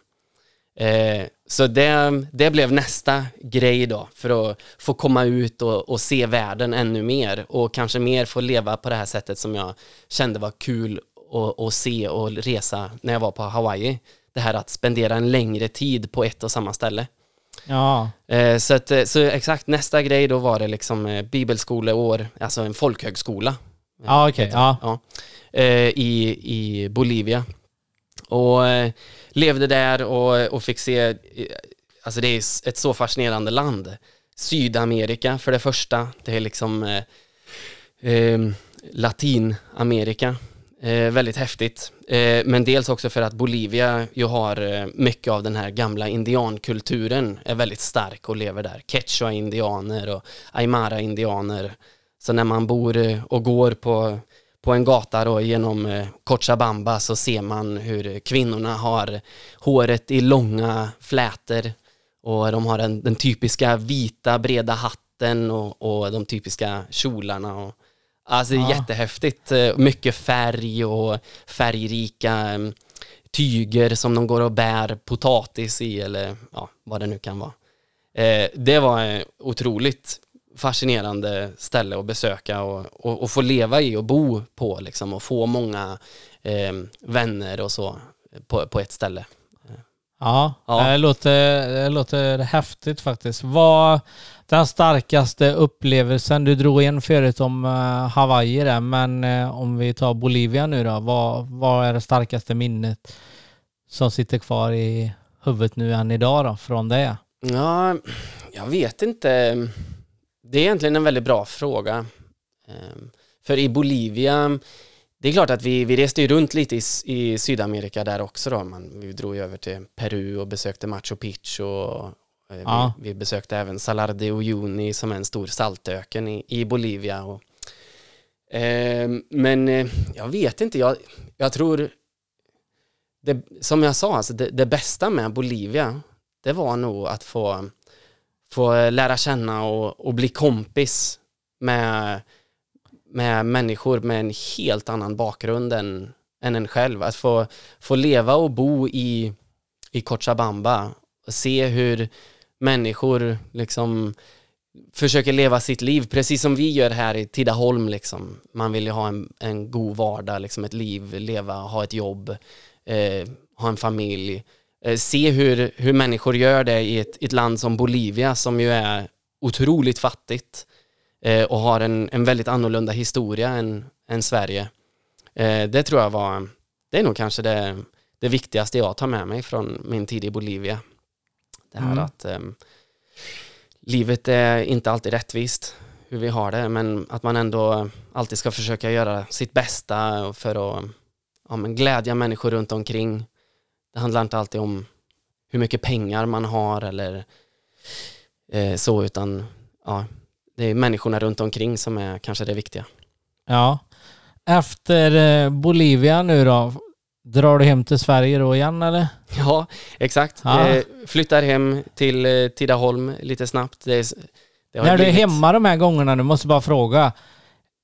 Eh, så det, det blev nästa grej då för att få komma ut och, och se världen ännu mer och kanske mer få leva på det här sättet som jag kände var kul att, se och resa när jag var på Hawaii. Det här att spendera en längre tid på ett och samma ställe. Ja. Eh, så, att, eh, så exakt nästa grej då var det liksom eh, bibelskoleår, alltså en folkhögskola. Ja, okej. ja. Ja, eh, i, i Bolivia. Och eh, levde där och, eh, och fick se, eh, alltså det är ett så fascinerande land. Sydamerika för det första, det är liksom eh, eh, Latinamerika. Eh, väldigt häftigt. Eh, men dels också för att Bolivia ju har eh, mycket av den här gamla indiankulturen är väldigt stark och lever där. Quechua-indianer och Aymara-indianer. Så när man bor eh, och går på, på en gata då genom eh, Cochabamba så ser man hur kvinnorna har håret i långa flätor och de har den, den typiska vita breda hatten och, och de typiska kjolarna. Och, alltså det är Ja. jättehäftigt. Eh, Mycket färg och färgrika em, tyger som de går och bär potatis i eller ja, vad det nu kan vara. Eh, det var otroligt fascinerande ställe att besöka och, och, och få leva i och bo på liksom och få många eh, vänner och så på, på ett ställe. Ja, Ja. Det, låter, det låter häftigt faktiskt. Vad den starkaste upplevelsen, du drog in förut om eh, Hawaii där, men eh, om vi tar Bolivia nu då, vad, vad är det starkaste minnet som sitter kvar i huvudet nu än idag då, från det? Ja, jag vet inte. Det är egentligen en väldigt bra fråga. Ehm, För i Bolivia, det är klart att vi, vi reste ju runt lite i, i Sydamerika där också då. Man, vi drog ju över till Peru och besökte Machu Picchu och eh, Ja. vi, vi besökte även Salar de Uyuni som är en stor saltöken i, i Bolivia. Och, Ehm, men eh, jag vet inte, jag, jag tror det, som jag sa, alltså det, det bästa med Bolivia det var nog att få, få lära känna och, och bli kompis med, med människor med en helt annan bakgrund än, än en själv. Att få, få leva och bo i, i Cochabamba och se hur människor liksom försöker leva sitt liv, precis som vi gör här i Tidaholm. Liksom. Man vill ju ha en, en god vardag, liksom ett liv, leva, ha ett jobb, eh, ha en familj. Eh, se hur, hur människor gör det i ett, ett land som Bolivia som ju är otroligt fattigt eh, och har en, en väldigt annorlunda historia än, än Sverige. Eh, det tror jag var, det är nog kanske det, det viktigaste jag tar med mig från min tid i Bolivia. Det här Mm. att ehm, livet är inte alltid rättvist hur vi har det, men att man ändå alltid ska försöka göra sitt bästa för att ja, glädja människor runt omkring. Det handlar inte alltid om hur mycket pengar man har eller eh, så, utan ja, det är människorna runt omkring som är kanske det viktiga. Ja. Efter eh, Bolivia nu då, drar du hem till Sverige då igen eller? Ja, exakt. Ja. Eh, flyttar hem till eh, Tidaholm lite snabbt. Det, det När du är hemma de här gångerna, du måste bara fråga.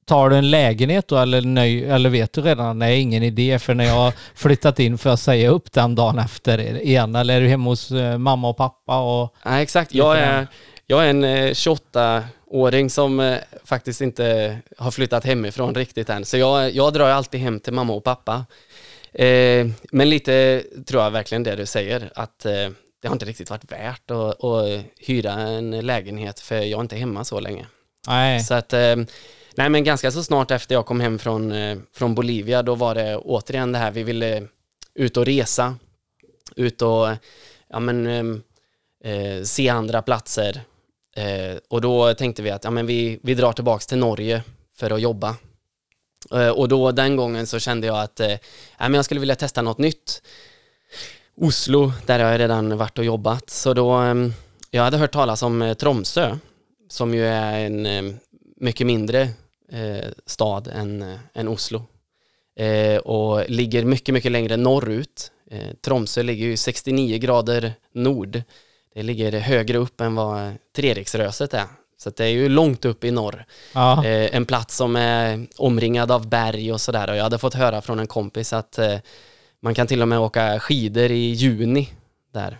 Tar du en lägenhet då eller, nöj, eller vet du redan? Nej, ingen idé för när jag flyttat in får jag säga upp den dagen efter igen. Eller är du hemma hos eh, mamma och pappa? Och, Ja, exakt. Jag är, jag är en eh, 28-åring som eh, faktiskt inte har flyttat hemifrån riktigt än. Så jag, jag drar alltid hem till mamma och pappa. Eh, men lite tror jag verkligen det du säger, att eh, det har inte riktigt varit värt att, att hyra en lägenhet för jag är inte hemma så länge. nej. Så att, eh, nej men ganska så snart efter jag kom hem från, eh, från Bolivia, då var det återigen det här, vi ville ut och resa, ut och ja, men, ehm, eh, se andra platser. Eh, och då tänkte vi att ja, men vi, vi drar tillbaks till Norge för att jobba. Eh, och då den gången så kände jag att eh, ja, men jag skulle vilja testa något nytt. Oslo, där har jag redan varit och jobbat. Så då, ehm, jag hade hört talas om eh, Tromsö, som ju är en eh, mycket mindre eh, stad än, eh, än Oslo. Eh, och ligger mycket, mycket längre norrut. Eh, Tromsö ligger ju 69 grader nord. Det ligger högre upp än vad Treriksröset är. Så det är ju långt upp i norr. Ja. Eh, en plats som är omringad av berg och sådär. Och jag hade fått höra från en kompis att eh, man kan till och med åka skidor i juni där.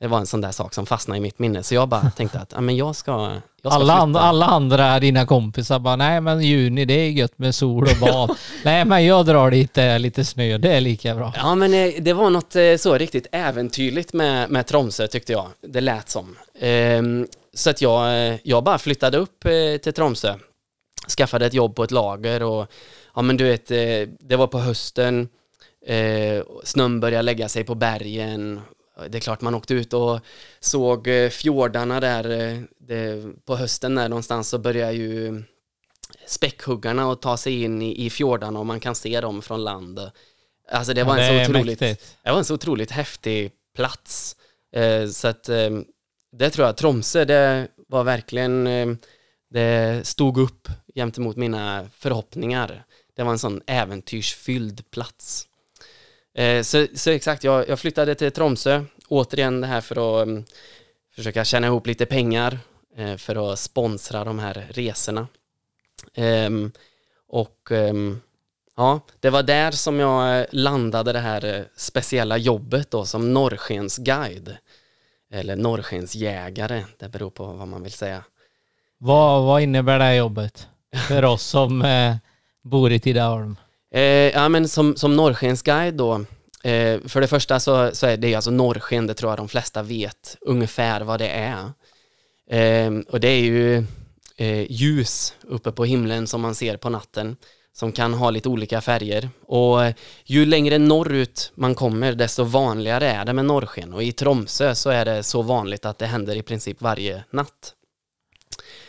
Det var en sån där sak som fastnade i mitt minne. Så jag bara tänkte att men jag ska, jag ska Alla, and, alla andra dina kompisar bara, nej men juni det är gött med sol och bad. nej men jag drar dit lite snö, det är lika bra. Ja men eh, det var något eh, så riktigt äventyrligt med, med Tromsö tyckte jag. Det lät som. Ehm, så att jag, eh, jag bara flyttade upp till Tromsö. Skaffade ett jobb på ett lager och ja men du vet, det var på hösten. Eh, snön började lägga sig på bergen. Det är klart man åkte ut och såg eh, fjordarna där. Eh, det, på hösten där någonstans så börjar ju späckhuggarna att ta sig in i, i fjordarna och man kan se dem från land. Alltså det var Ja, en det så otroligt mäktigt. det var en så otroligt häftig plats. Eh, så att eh, det tror jag, Tromsö, det var verkligen, eh, det stod upp gentemot mina förhoppningar. Det var en sån äventyrsfylld plats. Eh, så, så exakt, jag, jag flyttade till Tromsö, återigen det här för att um, försöka tjäna ihop lite pengar eh, för att sponsra de här resorna. Um, och um, Ja, det var där som jag landade det här eh, speciella jobbet då som norrskensguide. Eller norrskensjägare, det beror på vad man vill säga. Vad, vad innebär det här jobbet för oss som eh, bor i Tidaholm? Eh, ja, men som, som norrskensguide då, eh, för det första så, så är det alltså norrsken, det tror jag de flesta vet ungefär vad det är. Eh, och det är ju eh, ljus uppe på himlen som man ser på natten, som kan ha lite olika färger. Och ju längre norrut man kommer, desto vanligare är det med norrsken. Och i Tromsö så är det så vanligt att det händer i princip varje natt.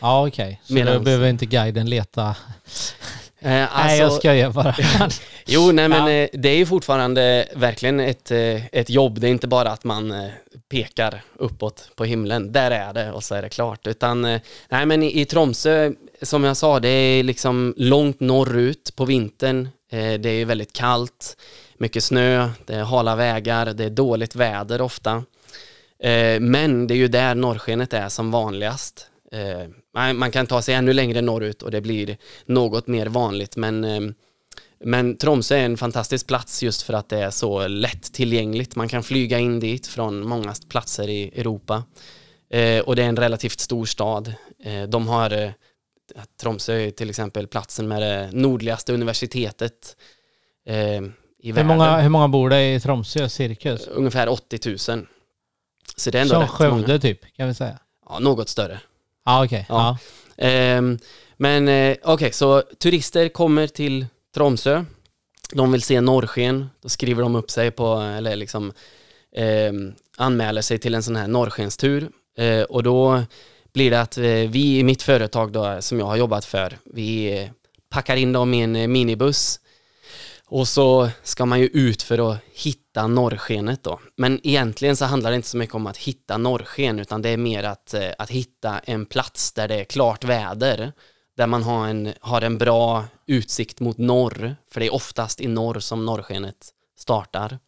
Ja okej, så då Medans- behöver inte guiden leta. Eh, nej jag alltså- skojar bara. Jo, nej men Ja. eh, det är ju fortfarande verkligen ett, eh, ett jobb. Det är inte bara att man pekar uppåt på himlen. Där är det och så är det klart. Utan, nej men i, i Tromsö, som jag sa, det är liksom långt norrut på vintern. Det är ju väldigt kallt, mycket snö, det är hala vägar, det är dåligt väder ofta. Men det är ju där norrskenet är som vanligast. Nej, Man kan ta sig ännu längre norrut och det blir något mer vanligt, men eh, men Tromsö är en fantastisk plats just för att det är så lätt tillgängligt. Man kan flyga in dit från många platser i Europa. Eh, och det är en relativt stor stad. Eh, de har, eh, Tromsö är till exempel platsen med det nordligaste universitetet i Hur världen. många, hur många bor det i Tromsö cirkus? Ungefär 80 000. Så det är ändå Som rätt Skövde många. typ, kan vi säga. Ja, något större. Ja, okej. Ja. Ehm, men eh, okej, så turister kommer till Tromsö. De vill se norrsken. Då skriver de upp sig på, eller liksom ehm, anmäler sig till en sån här norrskenstur. Eh, och då blir det att eh, vi i mitt företag då, som jag har jobbat för, vi eh, packar in dem i en eh, minibuss och så ska man ju ut för att hitta norrskenet då. Men egentligen så handlar det inte så mycket om att hitta norrsken utan det är mer att, eh, att hitta en plats där det är klart väder. Där man har en, har en bra utsikt mot norr. För det är oftast i norr som norrskenet startar.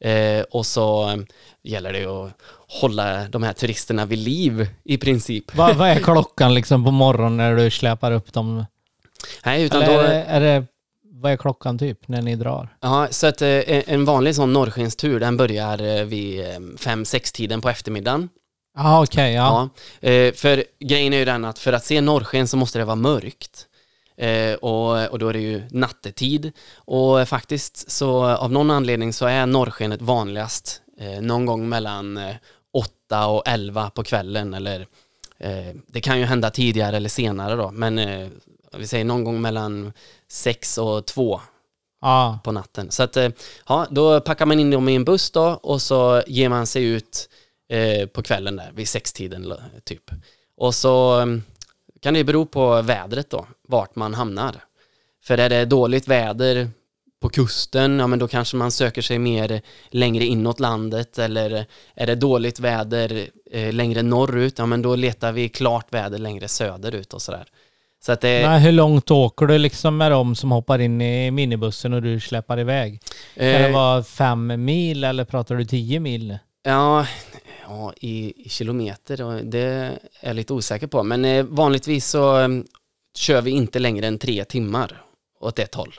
Eh, och så eh, gäller det att hålla de här turisterna vid liv i princip. Vad, vad är klockan liksom på morgonen när du släpar upp dem? Nej, utan Eller då, är, det, är det, vad är klockan typ när ni drar? Ja, så att eh, en vanlig sån norrskenstur den börjar eh, vid fem sex tiden på eftermiddagen. Ah, okej, ja. Ja. Eh, för grejen är ju den att för att se norrsken så måste det vara mörkt. Eh, och, och då är det ju nattetid. Och faktiskt så av någon anledning så är norrskenet vanligast eh, någon gång mellan eh, 8 och 11 på kvällen eller eh, det kan ju hända tidigare eller senare då men eh, vi säger någon gång mellan 6 och 2 Ja. på natten. Så att, eh, ja, då packar man in dem i en buss då och så ger man sig ut eh, på kvällen där vid sextiden typ. Och så eh, kan det bero på vädret då, vart man hamnar. För är det dåligt väder på kusten, ja men då kanske man söker sig mer längre inåt landet eller är det dåligt väder eh, längre norrut, ja men då letar vi klart väder längre söderut och sådär. Så att det, Men hur långt åker du liksom med dem som hoppar in i minibussen och du släpar iväg? Kan det eh, vara fem mil eller pratar du tio mil? Ja, ja i, kilometer, det är jag lite osäker på. Men eh, vanligtvis så eh, kör vi inte längre än tre timmar åt ett håll.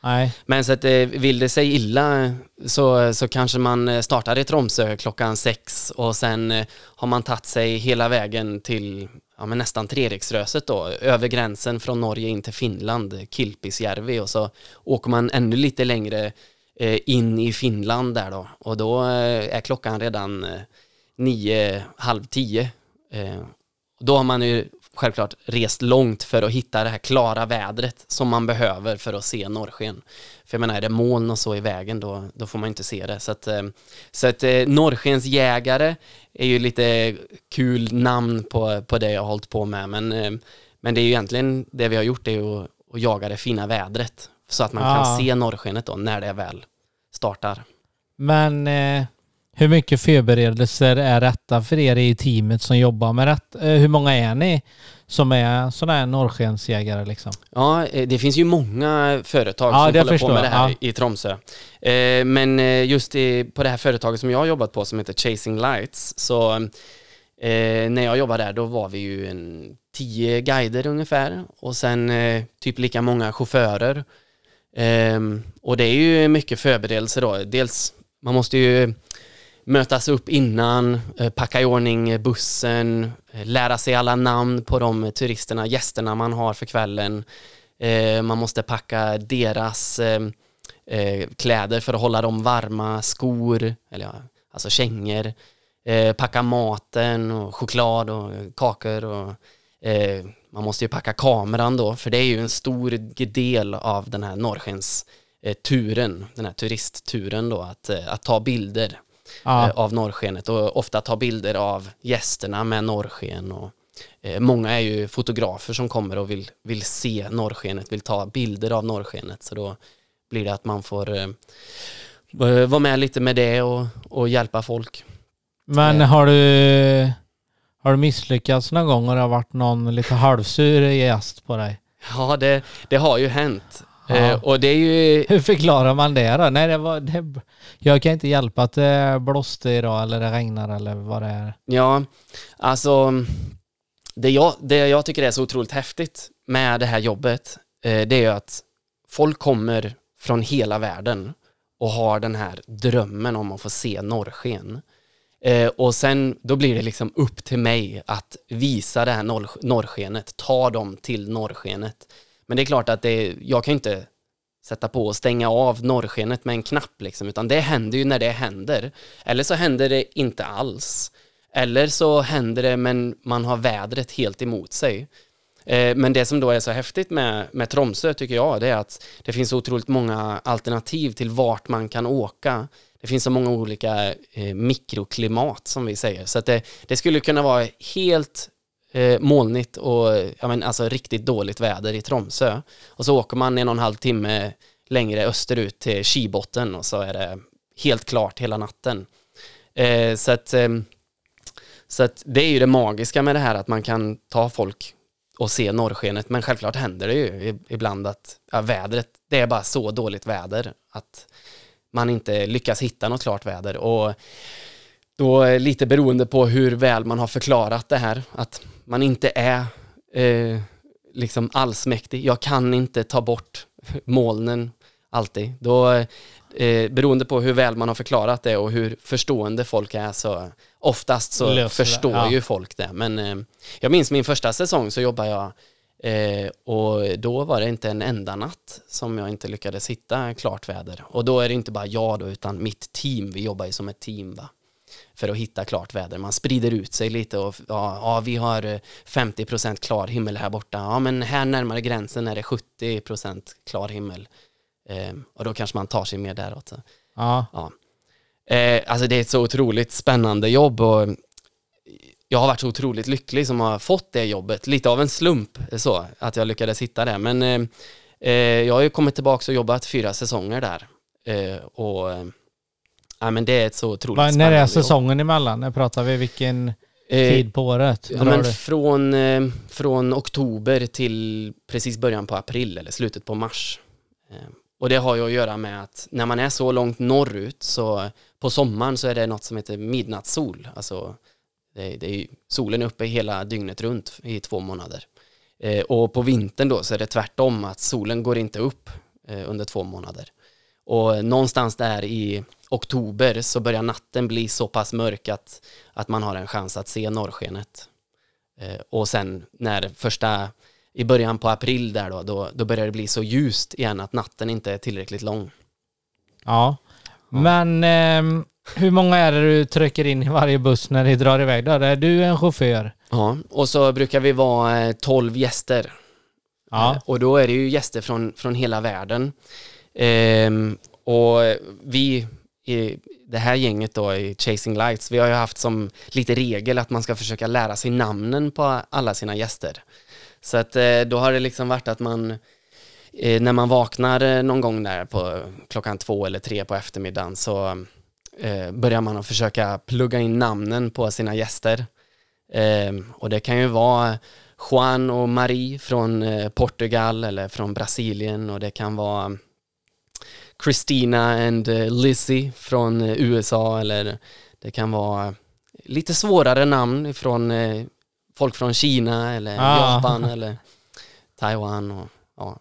Nej. Men så att eh, vill det sig illa så, så kanske man eh, startar i Tromsö klockan sex och sen eh, har man tagit sig hela vägen till ja, men nästan Treriksröset då, över gränsen från Norge in till Finland, Kilpisjärvi och så åker man ännu lite längre in i Finland där då och då är klockan redan nio, halv tio. Då har man ju självklart rest långt för att hitta det här klara vädret som man behöver för att se norrsken. För jag menar, är det moln och så i vägen då, då får man inte se det. Så att, eh, så att eh, norrskensjägare är ju lite kul namn på, på det jag har hållit på med. Men, eh, men det är ju egentligen det vi har gjort är ju att, att jaga det fina vädret. Så att man Ah. kan se norrskenet då när det väl startar. Men eh, hur mycket förberedelser är rätta för er i teamet som jobbar med det? Eh, hur många är ni som är sådana här norrskensjägare liksom? Ja, eh, det finns ju många företag Ja, som håller förstår på med det här Ja. i Tromsö. Eh, Men just på det här företaget som jag har jobbat på som heter Chasing Lights, så när jag jobbade där då var vi ju en tio guider ungefär och sen typ lika många chaufförer. Ehm, och det är ju mycket förberedelser då. Dels, man måste ju mötas upp innan, eh, packa i ordning eh, bussen, eh, lära sig alla namn på de turisterna, gästerna man har för kvällen. Man måste packa deras kläder för att hålla dem varma, skor, eller ja, alltså kängor. Packa maten och choklad och kakor och man måste ju packa kameran då, för det är ju en stor del av den här norrskens turen, den här turistturen då, att, att ta bilder Ja. eh, av norrskenet och ofta ta bilder av gästerna med norrsken. Och, eh, många är ju fotografer som kommer och vill, vill se norrskenet, vill ta bilder av norrskenet. Så då blir det att man får eh, vara med lite med det och, och hjälpa folk. Men har du, har du misslyckats någon gång och det har varit någon lite halvsur gäst på dig? Ja, det, det har ju hänt. Ja. Eh, och det är ju... Hur förklarar man det då? Nej, det var, det, jag kan inte hjälpa att det blåste idag eller det regnar eller vad det är. Ja, alltså det jag, det jag tycker är så otroligt häftigt med det här jobbet, eh, det är ju att folk kommer från hela världen och har den här drömmen om att få se norrsken. Eh, och sen, då blir det liksom upp till mig att visa det här norr, norrskenet, ta dem till norrskenet. Men det är klart att det, jag kan inte sätta på och stänga av norrskenet med en knapp liksom, utan det händer ju när det händer. Eller så händer det inte alls. Eller så händer det men man har vädret helt emot sig. Eh, men det som då är så häftigt med, med Tromsö tycker jag, det är att det finns otroligt många alternativ till vart man kan åka. Det finns så många olika eh, mikroklimat som vi säger, så att det, det skulle kunna vara helt eh, molnigt och ja, men, alltså, riktigt dåligt väder i Tromsö. Och så åker man en och en halv timme längre österut till Kibotten och så är det helt klart hela natten. Eh, så att, eh, så att det är ju det magiska med det här att man kan ta folk och se norrskenet, men självklart händer det ju ibland att ja, vädret, det är bara så dåligt väder att man inte lyckas hitta något klart väder och då lite beroende på hur väl man har förklarat det här, att man inte är eh, liksom allsmäktig. Jag kan inte ta bort molnen alltid. Då, eh, beroende på hur väl man har förklarat det och hur förstående folk är så oftast så Löser förstår ja. ju folk det. Men eh, jag minns min första säsong så jobbade jag eh, och då var det inte en enda natt som jag inte lyckades hitta klart väder. Och då är det inte bara jag då utan mitt team, vi jobbar ju som ett team va för att hitta klart väder. Man sprider ut sig lite och ja, ja vi har 50% eh, klar himmel här borta. Ja, men här närmare gränsen är det 70% klar himmel. Eh, och då kanske man tar sig mer däråt. Ja. ja. Eh, alltså det är ett så otroligt spännande jobb och jag har varit så otroligt lycklig som har fått det jobbet. Lite av en slump så, att jag lyckades hitta det. Men eh, eh jag har ju kommit tillbaka och jobbat fyra säsonger där. Eh, och Ja, men det är ett så otroligt Va, När är säsongen emellan? När pratar vi? Vilken eh, tid på året? Ja, men från, eh, från oktober till precis början på april eller slutet på mars. Eh, och det har ju att göra med att när man är så långt norrut så på sommaren så är det något som heter midnattssol. Alltså det, det är solen uppe hela dygnet runt i två månader. Eh, och på vintern då så är det tvärtom att solen går inte upp eh, under två månader. Och någonstans där i oktober så börjar natten bli så pass mörk att, att man har en chans att se norrskenet. Eh, och sen när första, i början på april där då, då, då börjar det bli så ljust igen att natten inte är tillräckligt lång. Ja, men eh, hur många är det du trycker in i varje buss när ni drar iväg då? Är du en chaufför? Ja, och så brukar vi vara 12 eh, gäster. Ja. Eh, och då är det ju gäster från, från hela världen. Ehm, och vi i det här gänget då i Chasing Lights, vi har ju haft som lite regel att man ska försöka lära sig namnen på alla sina gäster. Så att eh, då har det liksom varit att man eh, när man vaknar eh, någon gång där på klockan två eller tre på eftermiddagen så eh, börjar man att försöka plugga in namnen på sina gäster. Ehm, och det kan ju vara Juan och Marie från eh, Portugal eller från Brasilien och det kan vara Christina and uh, Lizzie från uh, USA eller det kan vara lite svårare namn från uh, folk från Kina eller ah. Japan eller Taiwan och ja.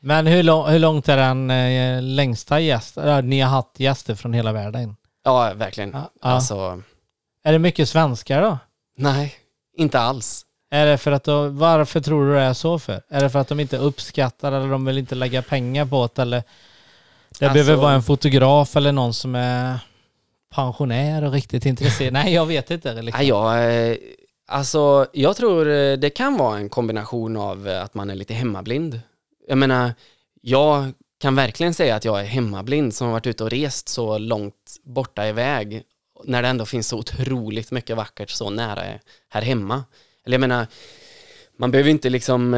Men hur, lång, hur långt är den eh, längsta gäst? ni har haft gäster från hela världen? Ja, verkligen. Ah, ah. Alltså... Är det mycket svenskar då? Nej, inte alls. Är det för att de, varför tror du det är så för? Är det för att de inte uppskattar eller de vill inte lägga pengar på det eller det alltså, behöver vara en fotograf eller någon som är pensionär och riktigt intresserad. Nej, jag vet inte. Liksom. Ja, eh, alltså, jag tror eh, det kan vara en kombination av eh, att man är lite hemmablind. Jag menar, jag kan verkligen säga att jag är hemmablind som har varit ute och rest så långt borta iväg när det ändå finns så otroligt mycket vackert så nära här hemma. Eller jag menar, man behöver inte liksom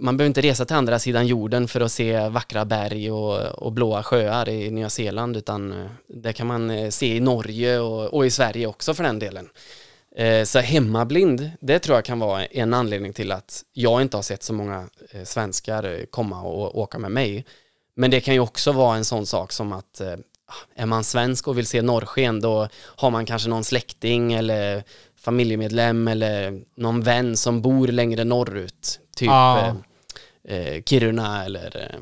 man behöver inte resa till andra sidan jorden för att se vackra berg och, och blåa sjöar i Nya Zeeland utan eh, det kan man eh, se i Norge och, och i Sverige också för den delen. Eh, så hemmablind, det tror jag kan vara en anledning till att jag inte har sett så många svenskar komma och åka med mig. Men det kan ju också vara en sån sak som att ah, är man svensk och vill se norrsken då har man kanske någon släkting eller familjemedlem eller någon vän som bor längre norrut. Typ ah eh, Kiruna eller eh,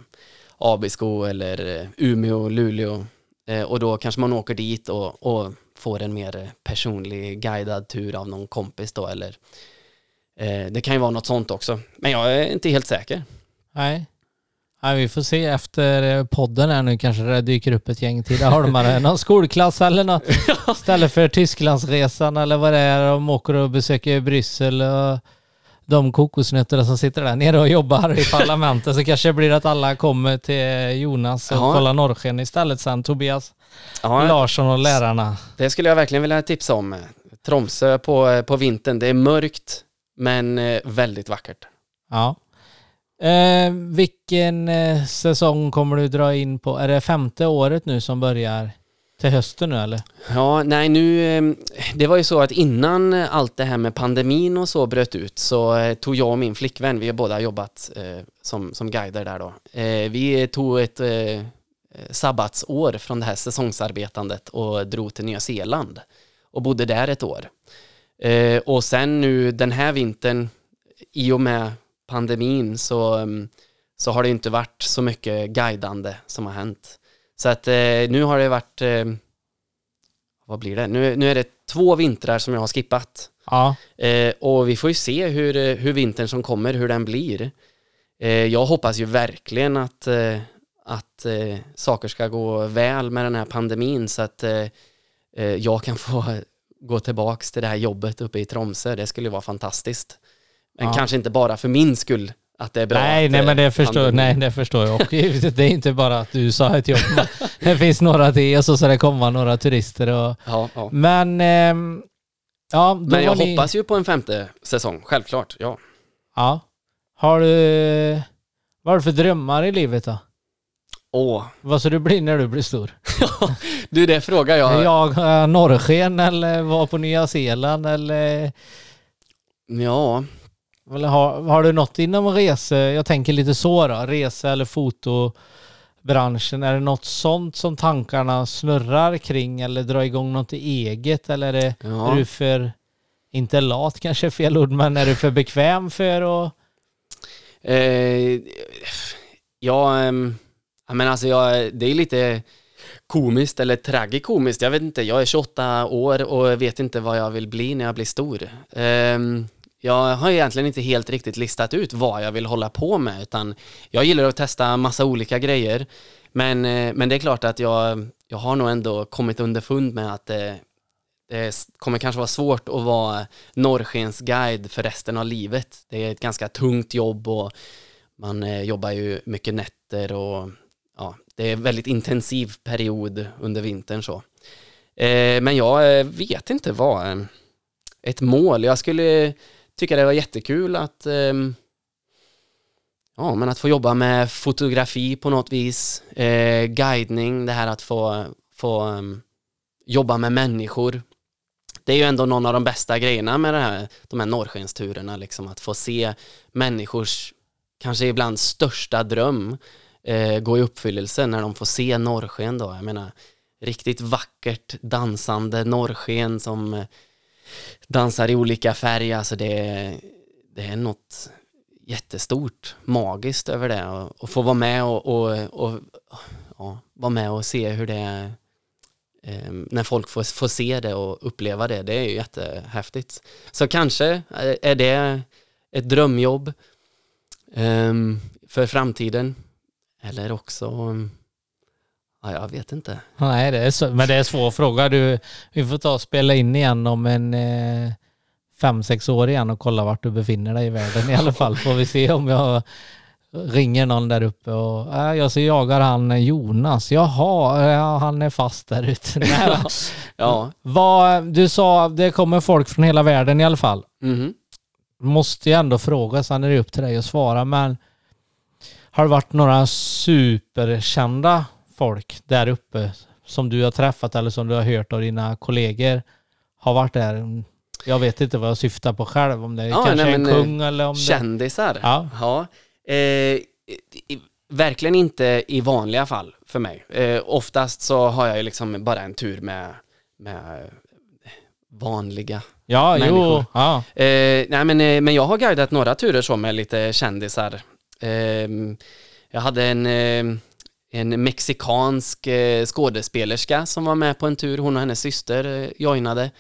Abisko eller eh, Umeå, Luleå. Eh, och då kanske man åker dit och, och får en mer personlig guidad tur av någon kompis då eller eh, det kan ju vara något sånt också. Men jag är inte helt säker. Nej. Nej, vi får se efter eh, podden här nu kanske det dyker upp ett gäng till. De någon skolklass eller något istället för Tysklandsresan eller vad det är. De åker och besöker Bryssel och de kokosnötterna som sitter där nere och jobbar i parlamentet så kanske det blir att alla kommer till Jonas och Ja. kollar norrsken istället sen. Tobias Ja, Larsson och lärarna. det skulle jag verkligen vilja tipsa om. Tromsö på, på vintern, det är mörkt men eh, väldigt vackert. Ja. Eh, vilken eh, säsong kommer du dra in på? Är det femte året nu som börjar till hösten nu eller? Ja, nej nu, eh, det var ju så att innan allt det här med pandemin och så bröt ut så eh, tog jag och min flickvän, vi har båda jobbat eh, som, som guider där då, eh, vi tog ett eh, eh sabbatsår från det här säsongsarbetandet och drog till Nya Zeeland och bodde där ett år. Eh, och sen nu den här vintern, i och med pandemin så, mm, så har det inte varit så mycket guidande som har hänt. Så att eh, nu har det varit eh, vad blir det? Nu, nu är det två vintrar som jag har skippat. Ja. Eh, och vi får ju se hur, hur vintern som kommer, hur den blir. Jag hoppas ju verkligen att, att saker ska gå väl med den här pandemin så att jag kan få gå tillbaks till det här jobbet uppe i Tromsö. Det skulle vara fantastiskt. Men Ja. kanske inte bara för min skull att det är bra. Nej, nej eh, men det förstår, nej, det förstår jag. Och det är inte bara att du sa ett jobb. Det finns några till och så ska det komma några turister. Och, Ja, ja. men ehm, ja, Men jag var ni, hoppas ju på en femte säsong, självklart. Ja. Ja. Har du, vad har du för drömmar i livet då? Åh, Vad ska du bli när du blir stor? du det frågar jag. Jag, jag norrsken eller vara på Nya Zeeland eller, Ja, har, har du något inom rese, jag tänker lite så då, rese eller fotobranschen, är det något sånt som tankarna snurrar kring eller dra igång något eget eller är, det, ja. är du för, inte lat kanske är fel ord, men är du för bekväm för att Eh, ja, ja, men alltså jag, det är lite komiskt eller tragikomiskt. Jag vet inte, jag är 28 år och vet inte vad jag vill bli när jag blir stor. Ehm, jag har egentligen inte helt riktigt listat ut vad jag vill hålla på med, utan jag gillar att testa massa olika grejer. Men, eh, men det är klart att jag, jag har nog ändå kommit underfund med att eh, det, det kommer kanske vara svårt att vara norrskensguide för resten av livet. Det är ett ganska tungt jobb och man eh, jobbar ju mycket nätter och ja, det är en väldigt intensiv period under vintern så. Men jag vet inte vad ett mål, jag skulle tycka det var jättekul att ehm, Ja, men att få jobba med fotografi på något vis, eh, guidning, det här att få, få um, jobba med människor. Det är ju ändå någon av de bästa grejerna med det här, de här norrskensturerna, liksom att få se människors kanske ibland största dröm eh, gå i uppfyllelse när de får se norrsken då. Jag menar, riktigt vackert dansande norrsken som eh, dansar i olika färger, alltså det, är- det är något jättestort, magiskt över det. Och, och få vara med och, och, och ja, vara med och se hur det är eh, när folk får, får se det och uppleva det, det är ju jättehäftigt. Så kanske eh, är det ett drömjobb ehm, för framtiden? Eller också, ja, jag vet inte. Nej, det är så, men det är en svår fråga. Du, vi får ta och spela in igen om en eh, fem, sex år igen och kolla vart du befinner dig i världen i alla fall. Får vi se om jag ringer någon där uppe och äh, jag så jagar han Jonas. Jaha, ja, han är fast där ute. Men Ja, vad, du sa det kommer folk från hela världen i alla fall. mhm. Måste ju ändå fråga, sen är det upp till dig att svara, men har det varit några superkända folk där uppe som du har träffat eller som du har hört av dina kollegor har varit där? Jag vet inte vad jag syftar på själv, om det Ja, kanske nej, är en men, kung eller om det... Kändisar? Ja. Ja. Eh, i, verkligen inte i vanliga fall för mig. Eh, oftast så har jag ju liksom bara en tur med, med vanliga. Ja, jo, människor. ja. Eh, nej men, eh, men jag har guidat några turer så med lite kändisar. Eh, jag hade en, eh, en mexikansk eh, skådespelerska som var med på en tur. Hon och hennes syster eh, joinade.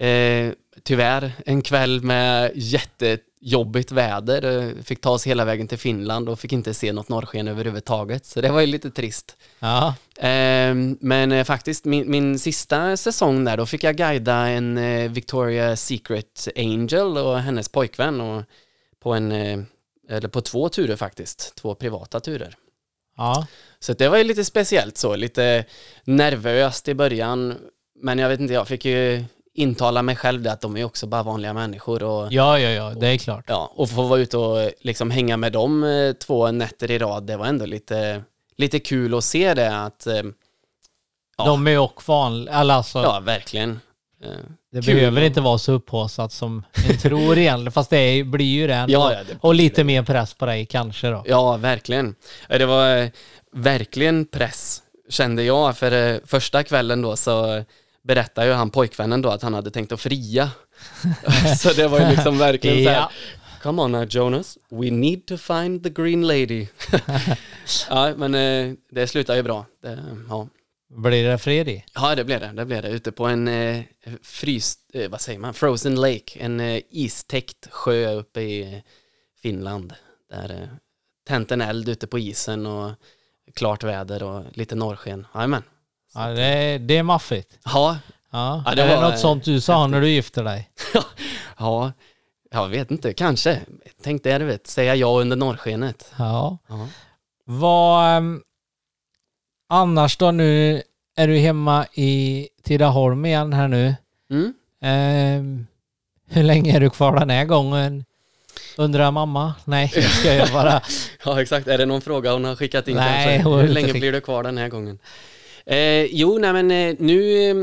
Eh, tyvärr en kväll med jättejobbigt väder. Eh, fick ta oss hela vägen till Finland och fick inte se något norrsken överhuvudtaget. Så det var ju lite trist. Ja. Eh, men faktiskt min, min sista säsong där, då fick jag guida en eh, Victoria Secret Angel och hennes pojkvän och på en, eller på två turer faktiskt, två privata turer. Ja. Så det var ju lite speciellt så, lite nervöst i början. Men jag vet inte, jag fick ju intala mig själv det att de är också bara vanliga människor och, Ja, ja, ja, det är klart. ja, och få vara ute och liksom hänga med dem eh, två nätter i rad, det var ändå lite, lite kul att se det att, eh, Ja. De är också vanliga, alltså, ja verkligen. Det kul. behöver inte vara så upphaussat som en tror egentligen, fast det är, blir ju det. Ja, ja, det- Och lite mer press på dig kanske då. Ja, verkligen. Det var eh, verkligen press, kände jag. För eh, första kvällen då så berättade ju han pojkvännen då att han hade tänkt att fria. så det var ju liksom verkligen så här, Ja. Come on now Jonas, we need to find the green lady. ja, men eh, det slutar ju bra. Det, ja. Blir det fred ja, det blev det. Det blev det. Ute på en eh, frys, eh, vad säger man, frozen lake, en eh, istäckt sjö uppe i Finland. Där eh, tänt en eld ute på isen och klart väder och lite norrsken. Jajamän. Ja, det, är- det är maffigt. Ja, Ja. Ja, det är det något sånt du sa när du gifte dig? ja, jag vet inte, kanske. Tänk det, du vet, säga ja under norrskenet. Ja. Ja. Vad... ehm, annars då nu är du hemma i Tidaholm igen här nu. Mm. Ehm, hur länge är du kvar den här gången? Undrar mamma? Nej, ska jag bara... Ja, exakt. Är det någon fråga hon har skickat in Nej, kanske? Hur länge blir du kvar den här gången? Eh, jo, nej men eh, nu, eh,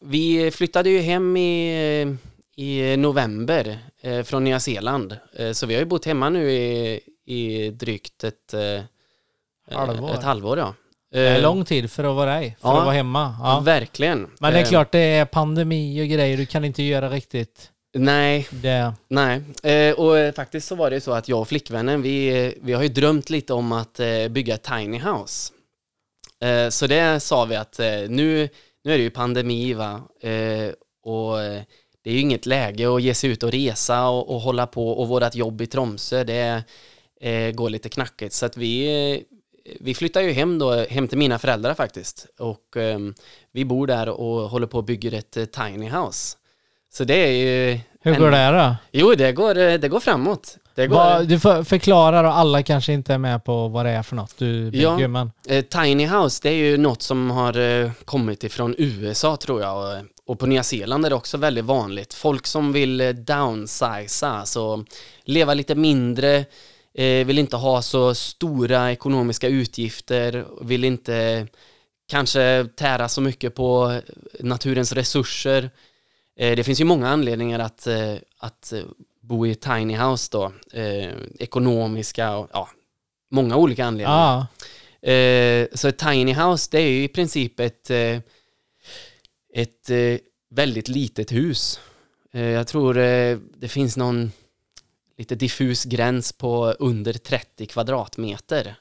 vi flyttade ju hem i, eh, i november eh, från Nya Zeeland. Eh, så vi har ju bott hemma nu i, i drygt ett, eh, Halvår. ett halvår. Ja. Det är Eh, lång tid för att vara dig, för ja. att vara hemma. Ja. Verkligen. Men det är Eh, klart, det är pandemi och grejer. Du kan inte göra riktigt Nej, det. Nej, eh, och eh, faktiskt så var det så att jag och flickvännen, vi, eh, vi har ju drömt lite om att eh, bygga ett tiny house. Eh, så det sa vi att eh, nu, nu är det ju pandemi va, eh, och eh, det är ju inget läge att ge sig ut och resa och, och hålla på och vårt jobb i Tromsö, det eh, går lite knackigt. Så att vi, eh, vi flyttar ju hem då, hem till mina föräldrar faktiskt. Och eh, vi bor där och håller på och bygger ett eh, tiny house. Så det är ju... Hur en- går det då? Jo, det går, eh, det går framåt. Det går, Vad- du får förklara då, alla kanske inte är med på vad det är för något du bygger, Ja. men... eh, Tiny House, det är ju något som har eh, kommit ifrån USA tror jag. Och, och på Nya Zeeland är det också väldigt vanligt. Folk som vill downsiza, alltså leva lite mindre, vill inte ha så stora ekonomiska utgifter, vill inte kanske tära så mycket på naturens resurser. Eh, det finns ju många anledningar att, eh, att eh, bo i tiny house då. Eh, ekonomiska och ja, många olika anledningar. Ja, Eh, så ett tiny house det är ju i princip ett, eh, ett eh, väldigt litet hus. Eh, jag tror eh, det finns någon lite diffus gräns på under 30 kvadratmeter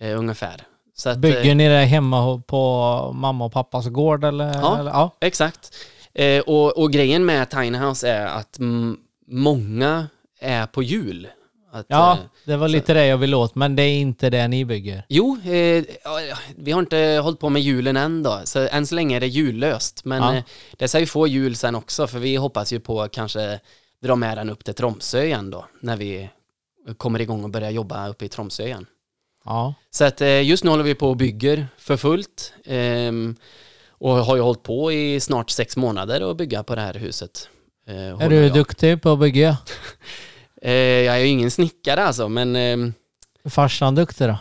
eh, ungefär. Så att, eh, bygger ni det hemma på mamma och pappas gård eller? Ja. eller? ja. Exakt. Eh, och, och grejen med tiny house är att många är på jul. Att, Ja, eh, det var lite det jag ville åt, men det är inte det ni bygger. Jo, eh, vi har inte hållit på med julen än då, så än så länge är det jullöst. Men Ja. eh, det ska ju få jul sen också, för vi hoppas ju på kanske dra med den upp till Tromsö igen då, när vi kommer igång och börjar jobba uppe i Tromsö igen. Ja. Så att eh, just nu håller vi på och bygger för fullt ehm, och har ju hållit på i snart sex månader att bygga på det här huset. Eh, Är du jag. duktig på att bygga? Eh, jag är ju ingen snickare alltså, men ehm, Farsan duktig då?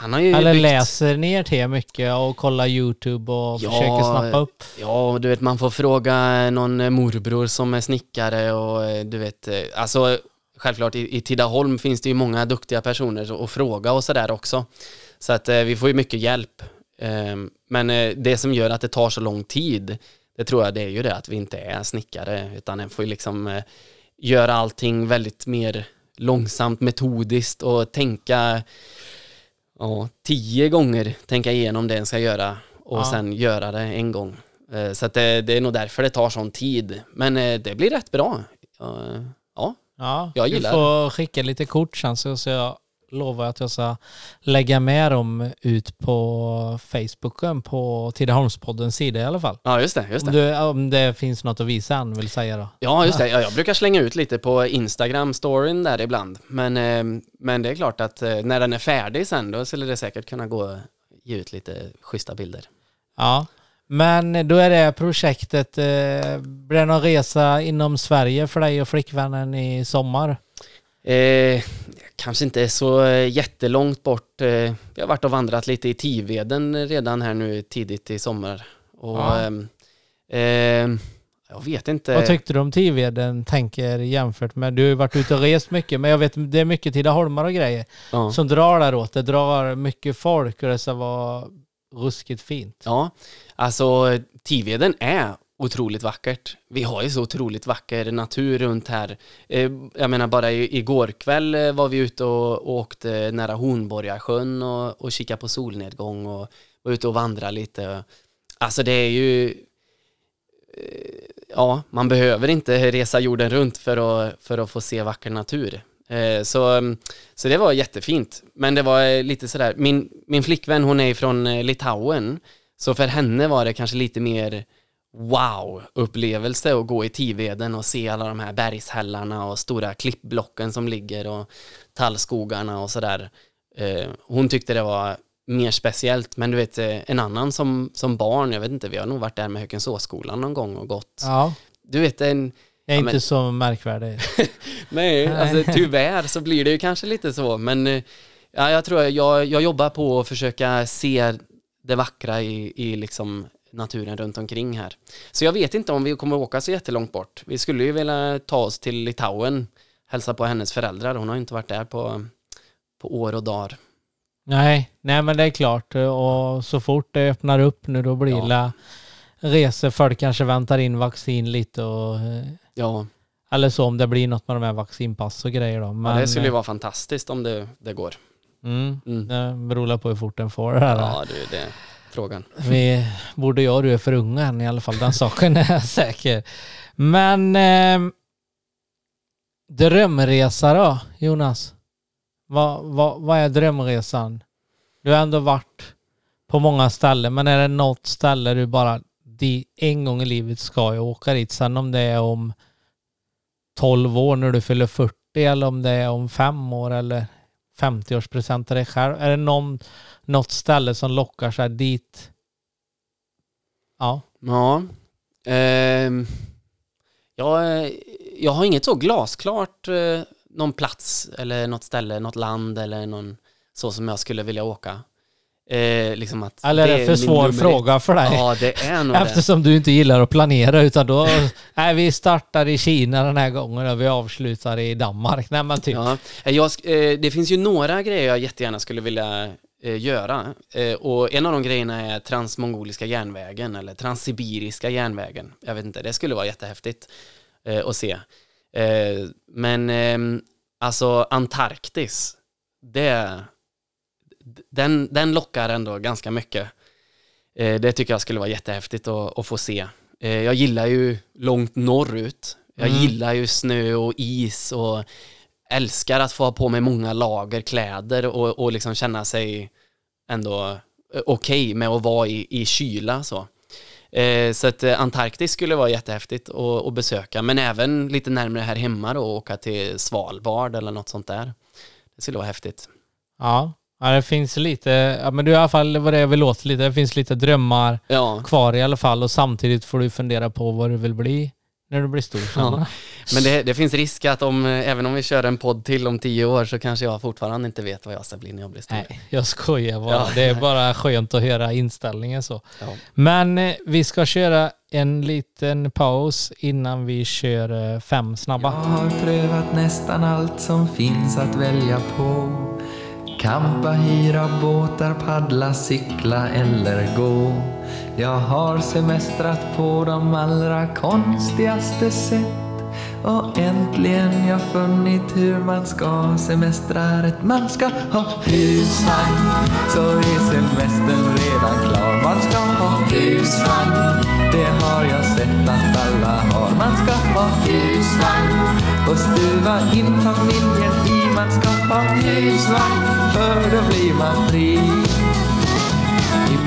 Han har ju Eller byggt... läser ner till mycket och kollar YouTube och Ja, försöker snappa upp? Ja, du vet man får fråga någon eh, morbror som är snickare och eh, du vet, eh, alltså självklart i, i Tidaholm finns det ju många duktiga personer att fråga och sådär också. Så att vi får ju mycket hjälp. Eh, men det som gör att det tar så lång tid, det tror jag det är ju det att vi inte är snickare utan en får ju liksom göra allting väldigt mer långsamt, metodiskt och tänka ja, tio gånger tänka igenom det en ska göra och Ja. sen göra det en gång. Eh, Så att det, det är nog därför det tar sån tid. Men eh, det blir rätt bra. Ja, Ja, Ja, Jag du gillar får skicka lite kort sen så, så jag lovar att jag ska lägga med dem ut på Facebooken på Tidaholmspoddens sida i alla fall. ja just det. Just Om, det. du, om det finns något att visa än vill säga då. Ja, just det. Ja, jag brukar slänga ut lite på Instagram-storyn där ibland. Men, eh, men det är klart att eh, när den är färdig sen, då skulle det säkert kunna gå att ge ut lite schyssta bilder. Ja, men då är det projektet, eh, blir det någon resa inom Sverige för dig och flickvännen i sommar? Eh, kanske inte så eh, jättelångt bort. Eh, vi har varit och vandrat lite i Tiveden redan här nu tidigt i sommar. Och, Ja. ehm, jag vet inte. Vad tyckte du om Tiveden tänker jämfört med, du har ju varit ute och rest mycket, men jag vet det är mycket Tidaholmar och grejer ja. som drar däråt. Det drar mycket folk och det ska vara ruskigt fint. ja, alltså Tiveden är otroligt vackert. Vi har ju så otroligt vacker natur runt här. Eh, jag menar bara i, igår kväll eh, var vi ute och, åkte nära Hornborgasjön och, och kikade på solnedgång och var ute och vandrade lite. Alltså det är ju eh, ja, man behöver inte resa jorden runt för att, för att få se vacker natur. Så, så det var jättefint. Men det var lite sådär, min, min flickvän hon är från Litauen, så för henne var det kanske lite mer wow-upplevelse att gå i Tiveden och se alla de här bergshällarna och stora klippblocken som ligger och tallskogarna och sådär. Eh, Hon tyckte det var mer speciellt, men du vet eh, en annan som, som barn, jag vet inte, vi har nog varit där med Hökensåsskolan någon gång och gått. Ja, Du vet en, det är Ja, inte men- så märkvärdigt. Nej, Nej. alltså tyvärr så blir det ju kanske lite så, men eh, ja, jag tror jag, jag jobbar på att försöka se det vackra i, i liksom naturen runt omkring här. Så jag vet inte om vi kommer åka så jättelångt bort. Vi skulle ju vilja ta oss till Litauen, hälsa på hennes föräldrar. Hon har inte varit där på, på år och dagar. Nej, nej men det är klart. Och så fort det öppnar upp nu då blir Ja. det resor. Folk kanske väntar in vaccin lite och eh, Ja, eller så om det blir något med de här vaccinpass och grejer då. Men, ja det skulle ju vara fantastiskt om det, det går. Mm, Mm. det beror på hur fort den får det här. Ja, du, det frågan. Vi, både jag och du är för unga än i alla fall, den saken är jag säker. Men eh, drömresa då, Jonas? Vad, vad, vad är drömresan? Du har ändå varit på många ställen, men är det något ställe du bara, en gång i livet ska jag åka dit, sen om det är om 12 år när du fyller 40 eller om det är om 5 år eller 50-årspresent till dig själv. Är det någon, något ställe som lockar sig dit? Ja. Ja, ehm, jag, eh, jag har inget så glasklart eh, någon plats eller något ställe, något land eller någon så som jag skulle vilja åka. Eh, liksom att Eller är det för svår fråga för dig? Ja, det är nog det. Eftersom du inte gillar att planera utan då, nej vi startar i Kina den här gången och vi avslutar i Danmark. Nej men typ. Ja, eh, jag, eh, det finns ju några grejer jag jättegärna skulle vilja eh, göra. Eh, och en av de grejerna är transmongoliska järnvägen eller transsibiriska järnvägen. Jag vet inte, det skulle vara jättehäftigt eh, att se. Eh, men ehm, alltså Antarktis, det, den, den lockar ändå ganska mycket. Eh, det tycker jag skulle vara jättehäftigt att, att få se. Eh, jag gillar ju långt norrut. Jag Mm. gillar ju snö och is och älskar att få ha på mig många lager kläder och, och liksom känna sig ändå okej med att vara i, i kyla så. Eh, så att eh, Antarktis skulle vara jättehäftigt att, att besöka, men även lite närmare här hemma då, åka till Svalbard eller något sånt där. Det skulle vara häftigt. Ja. ja, det finns lite, ja men du i alla fall vad det är vi låter lite, det finns lite drömmar Ja, kvar i alla fall och samtidigt får du fundera på vad du vill bli när du blir stor. Ja. Men det, det finns risk att om, eh, även om vi kör en podd till om tio år så kanske jag fortfarande inte vet vad jag ska bli när jag blir stor. Nej, jag skojar bara. Ja. Det är bara skönt att höra inställningen så. Ja. Men eh, vi ska köra en liten paus innan vi kör eh, fem Jag snabba. har prövat nästan allt som finns att välja på. Kampa, hyra båtar, paddla, cykla eller gå. Jag har semestrat på de allra konstigaste sätt och äntligen jag funnit hur man ska semestra rätt. Man ska ha husvagn så är semestern redan klar. Man ska ha husvagn, det har jag sett att alla har. Man ska ha husvagn och stuva in familjen i. Man ska ha husvagn för då blir man fri.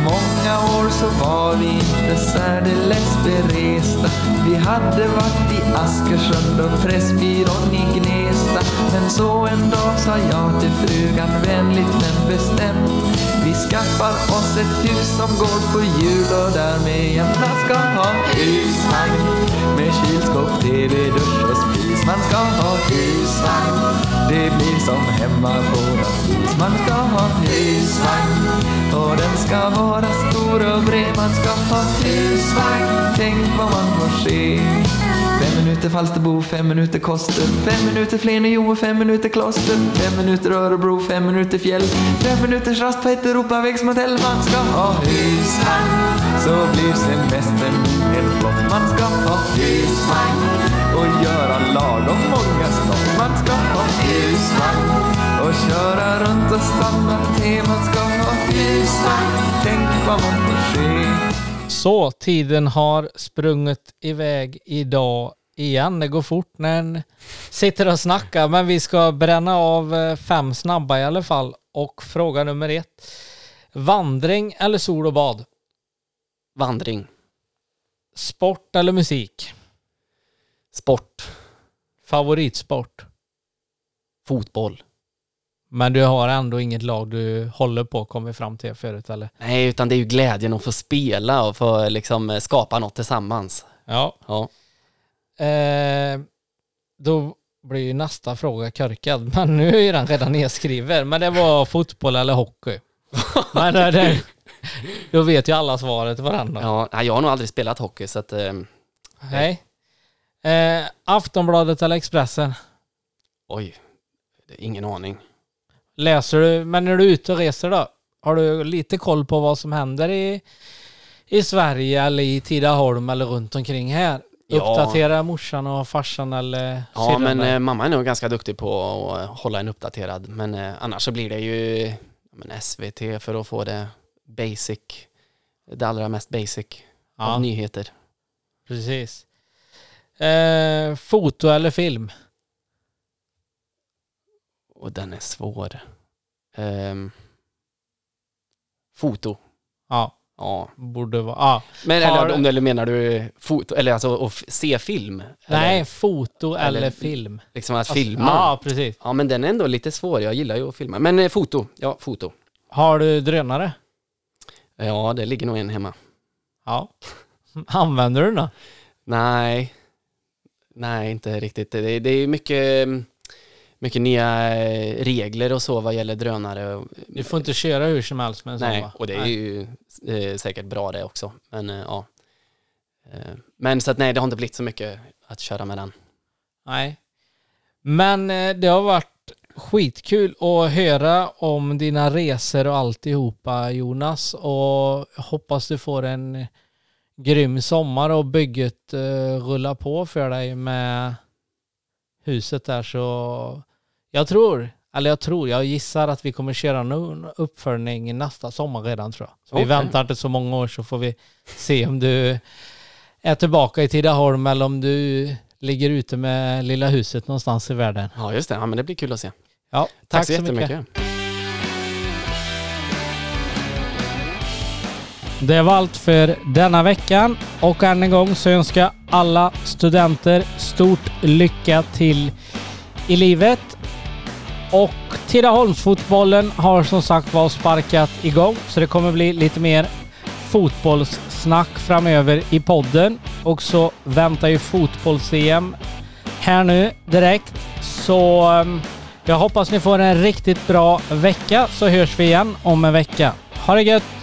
I många år så var vi inte särdeles beresta. Vi hade varit i Askersund och Pressbyrån i Gnesta. Men så en dag sa jag till frugan vänligt men bestämt. Vi skaffar oss ett hus som går på hjul och därmed jämna ska ha husvagn. Med kylskåp, TV, dusch och spis. Man ska ha husvagn. Det blir som hemma på vis. Man ska ha husvagn. Och den ska vara stor och bred. Man ska ha husvagn. Tänk vad man får se. Fem minuter Falsterbo, fem minuter Koster, fem minuter Flenio och fem minuter Kloster, fem minuter Örebro, fem minuter Fjäll, fem minuters rast på ett europavägsmotell. Man ska ha husvagn, så blir semestern helt flott. Man ska ha husvagn och göra lagom många stopp. Man ska ha husvagn och köra runt och stanna till. Man ska ha husvagn, tänk vad man får se. Så, tiden har sprungit iväg idag igen. Det går fort när en sitter och snackar, men vi ska bränna av eh, fem snabba i alla fall. Och fråga nummer ett. Vandring eller sol och bad? Vandring. Sport eller musik? Sport. Favoritsport? Fotboll. Men du har ändå inget lag du håller på kommit fram till förut eller? Nej, utan det är ju glädjen att få spela och få liksom eh, skapa något tillsammans. Ja. Ja. Eh, då blir ju nästa fråga körkad, men nu är den redan nedskriven. Men det var fotboll eller hockey. men det, det, då vet ju alla svaret på då. ja. Jag har nog aldrig spelat hockey så att... Eh, Nej. Eh, Aftonbladet eller Expressen? oj, det är ingen aning. Läser du, men när du är ute och reser då? Har du lite koll på vad som händer i, i Sverige eller i Tidaholm eller runt omkring här? Ja. Uppdatera morsan och farsan eller Ja, men eh, mamma är nog ganska duktig på att hålla en uppdaterad. Men eh, annars så blir det ju men SVT för att få det basic, det allra mest basic ja, av nyheter. precis. Eh, foto eller film? Och den är svår. Ehm, foto. Ja, Ja. borde vara. Ja. Men Har- eller, om du, eller menar du foto, eller alltså att se film? Nej, Eller, foto eller, eller- film. liksom att Alltså, filma? Ja, precis. Ja, men den är ändå lite svår. Jag gillar ju att filma. Men eh, foto, ja, foto. Har du drönare? Ja, det ligger nog en hemma. Ja. Använder du den då? Nej, nej, inte riktigt. Det, det är mycket, mycket nya eh, regler och så vad gäller drönare. Du får inte köra hur som helst med en Nej, och det är Nej. ju eh, säkert bra det också. Men eh, ja. Eh, Men så att nej, det har inte blivit så mycket att köra med den. Nej. Men eh, det har varit skitkul att höra om dina resor och alltihopa Jonas och hoppas du får en grym sommar och bygget uh, rullar på för dig med huset där så jag tror, eller jag tror, jag gissar att vi kommer köra en uppföljning nästa sommar redan tror jag. Så vi Okej. väntar inte så många år så får vi se om du är tillbaka i Tidaholm eller om du ligger ute med lilla huset någonstans i världen. Ja, just det. Ja, men det blir kul att se. Ja, Tack, så jättemycket. Det var allt för denna veckan och än en gång så önskar jag alla studenter stort lycka till i livet. Och Tidaholmsfotbollen har som sagt var sparkat igång så det kommer bli lite mer fotbollssnack framöver i podden. Och så väntar ju fotbolls-EM här nu direkt. Så ehm, jag hoppas ni får en riktigt bra vecka så hörs vi igen om en vecka. Ha det gött!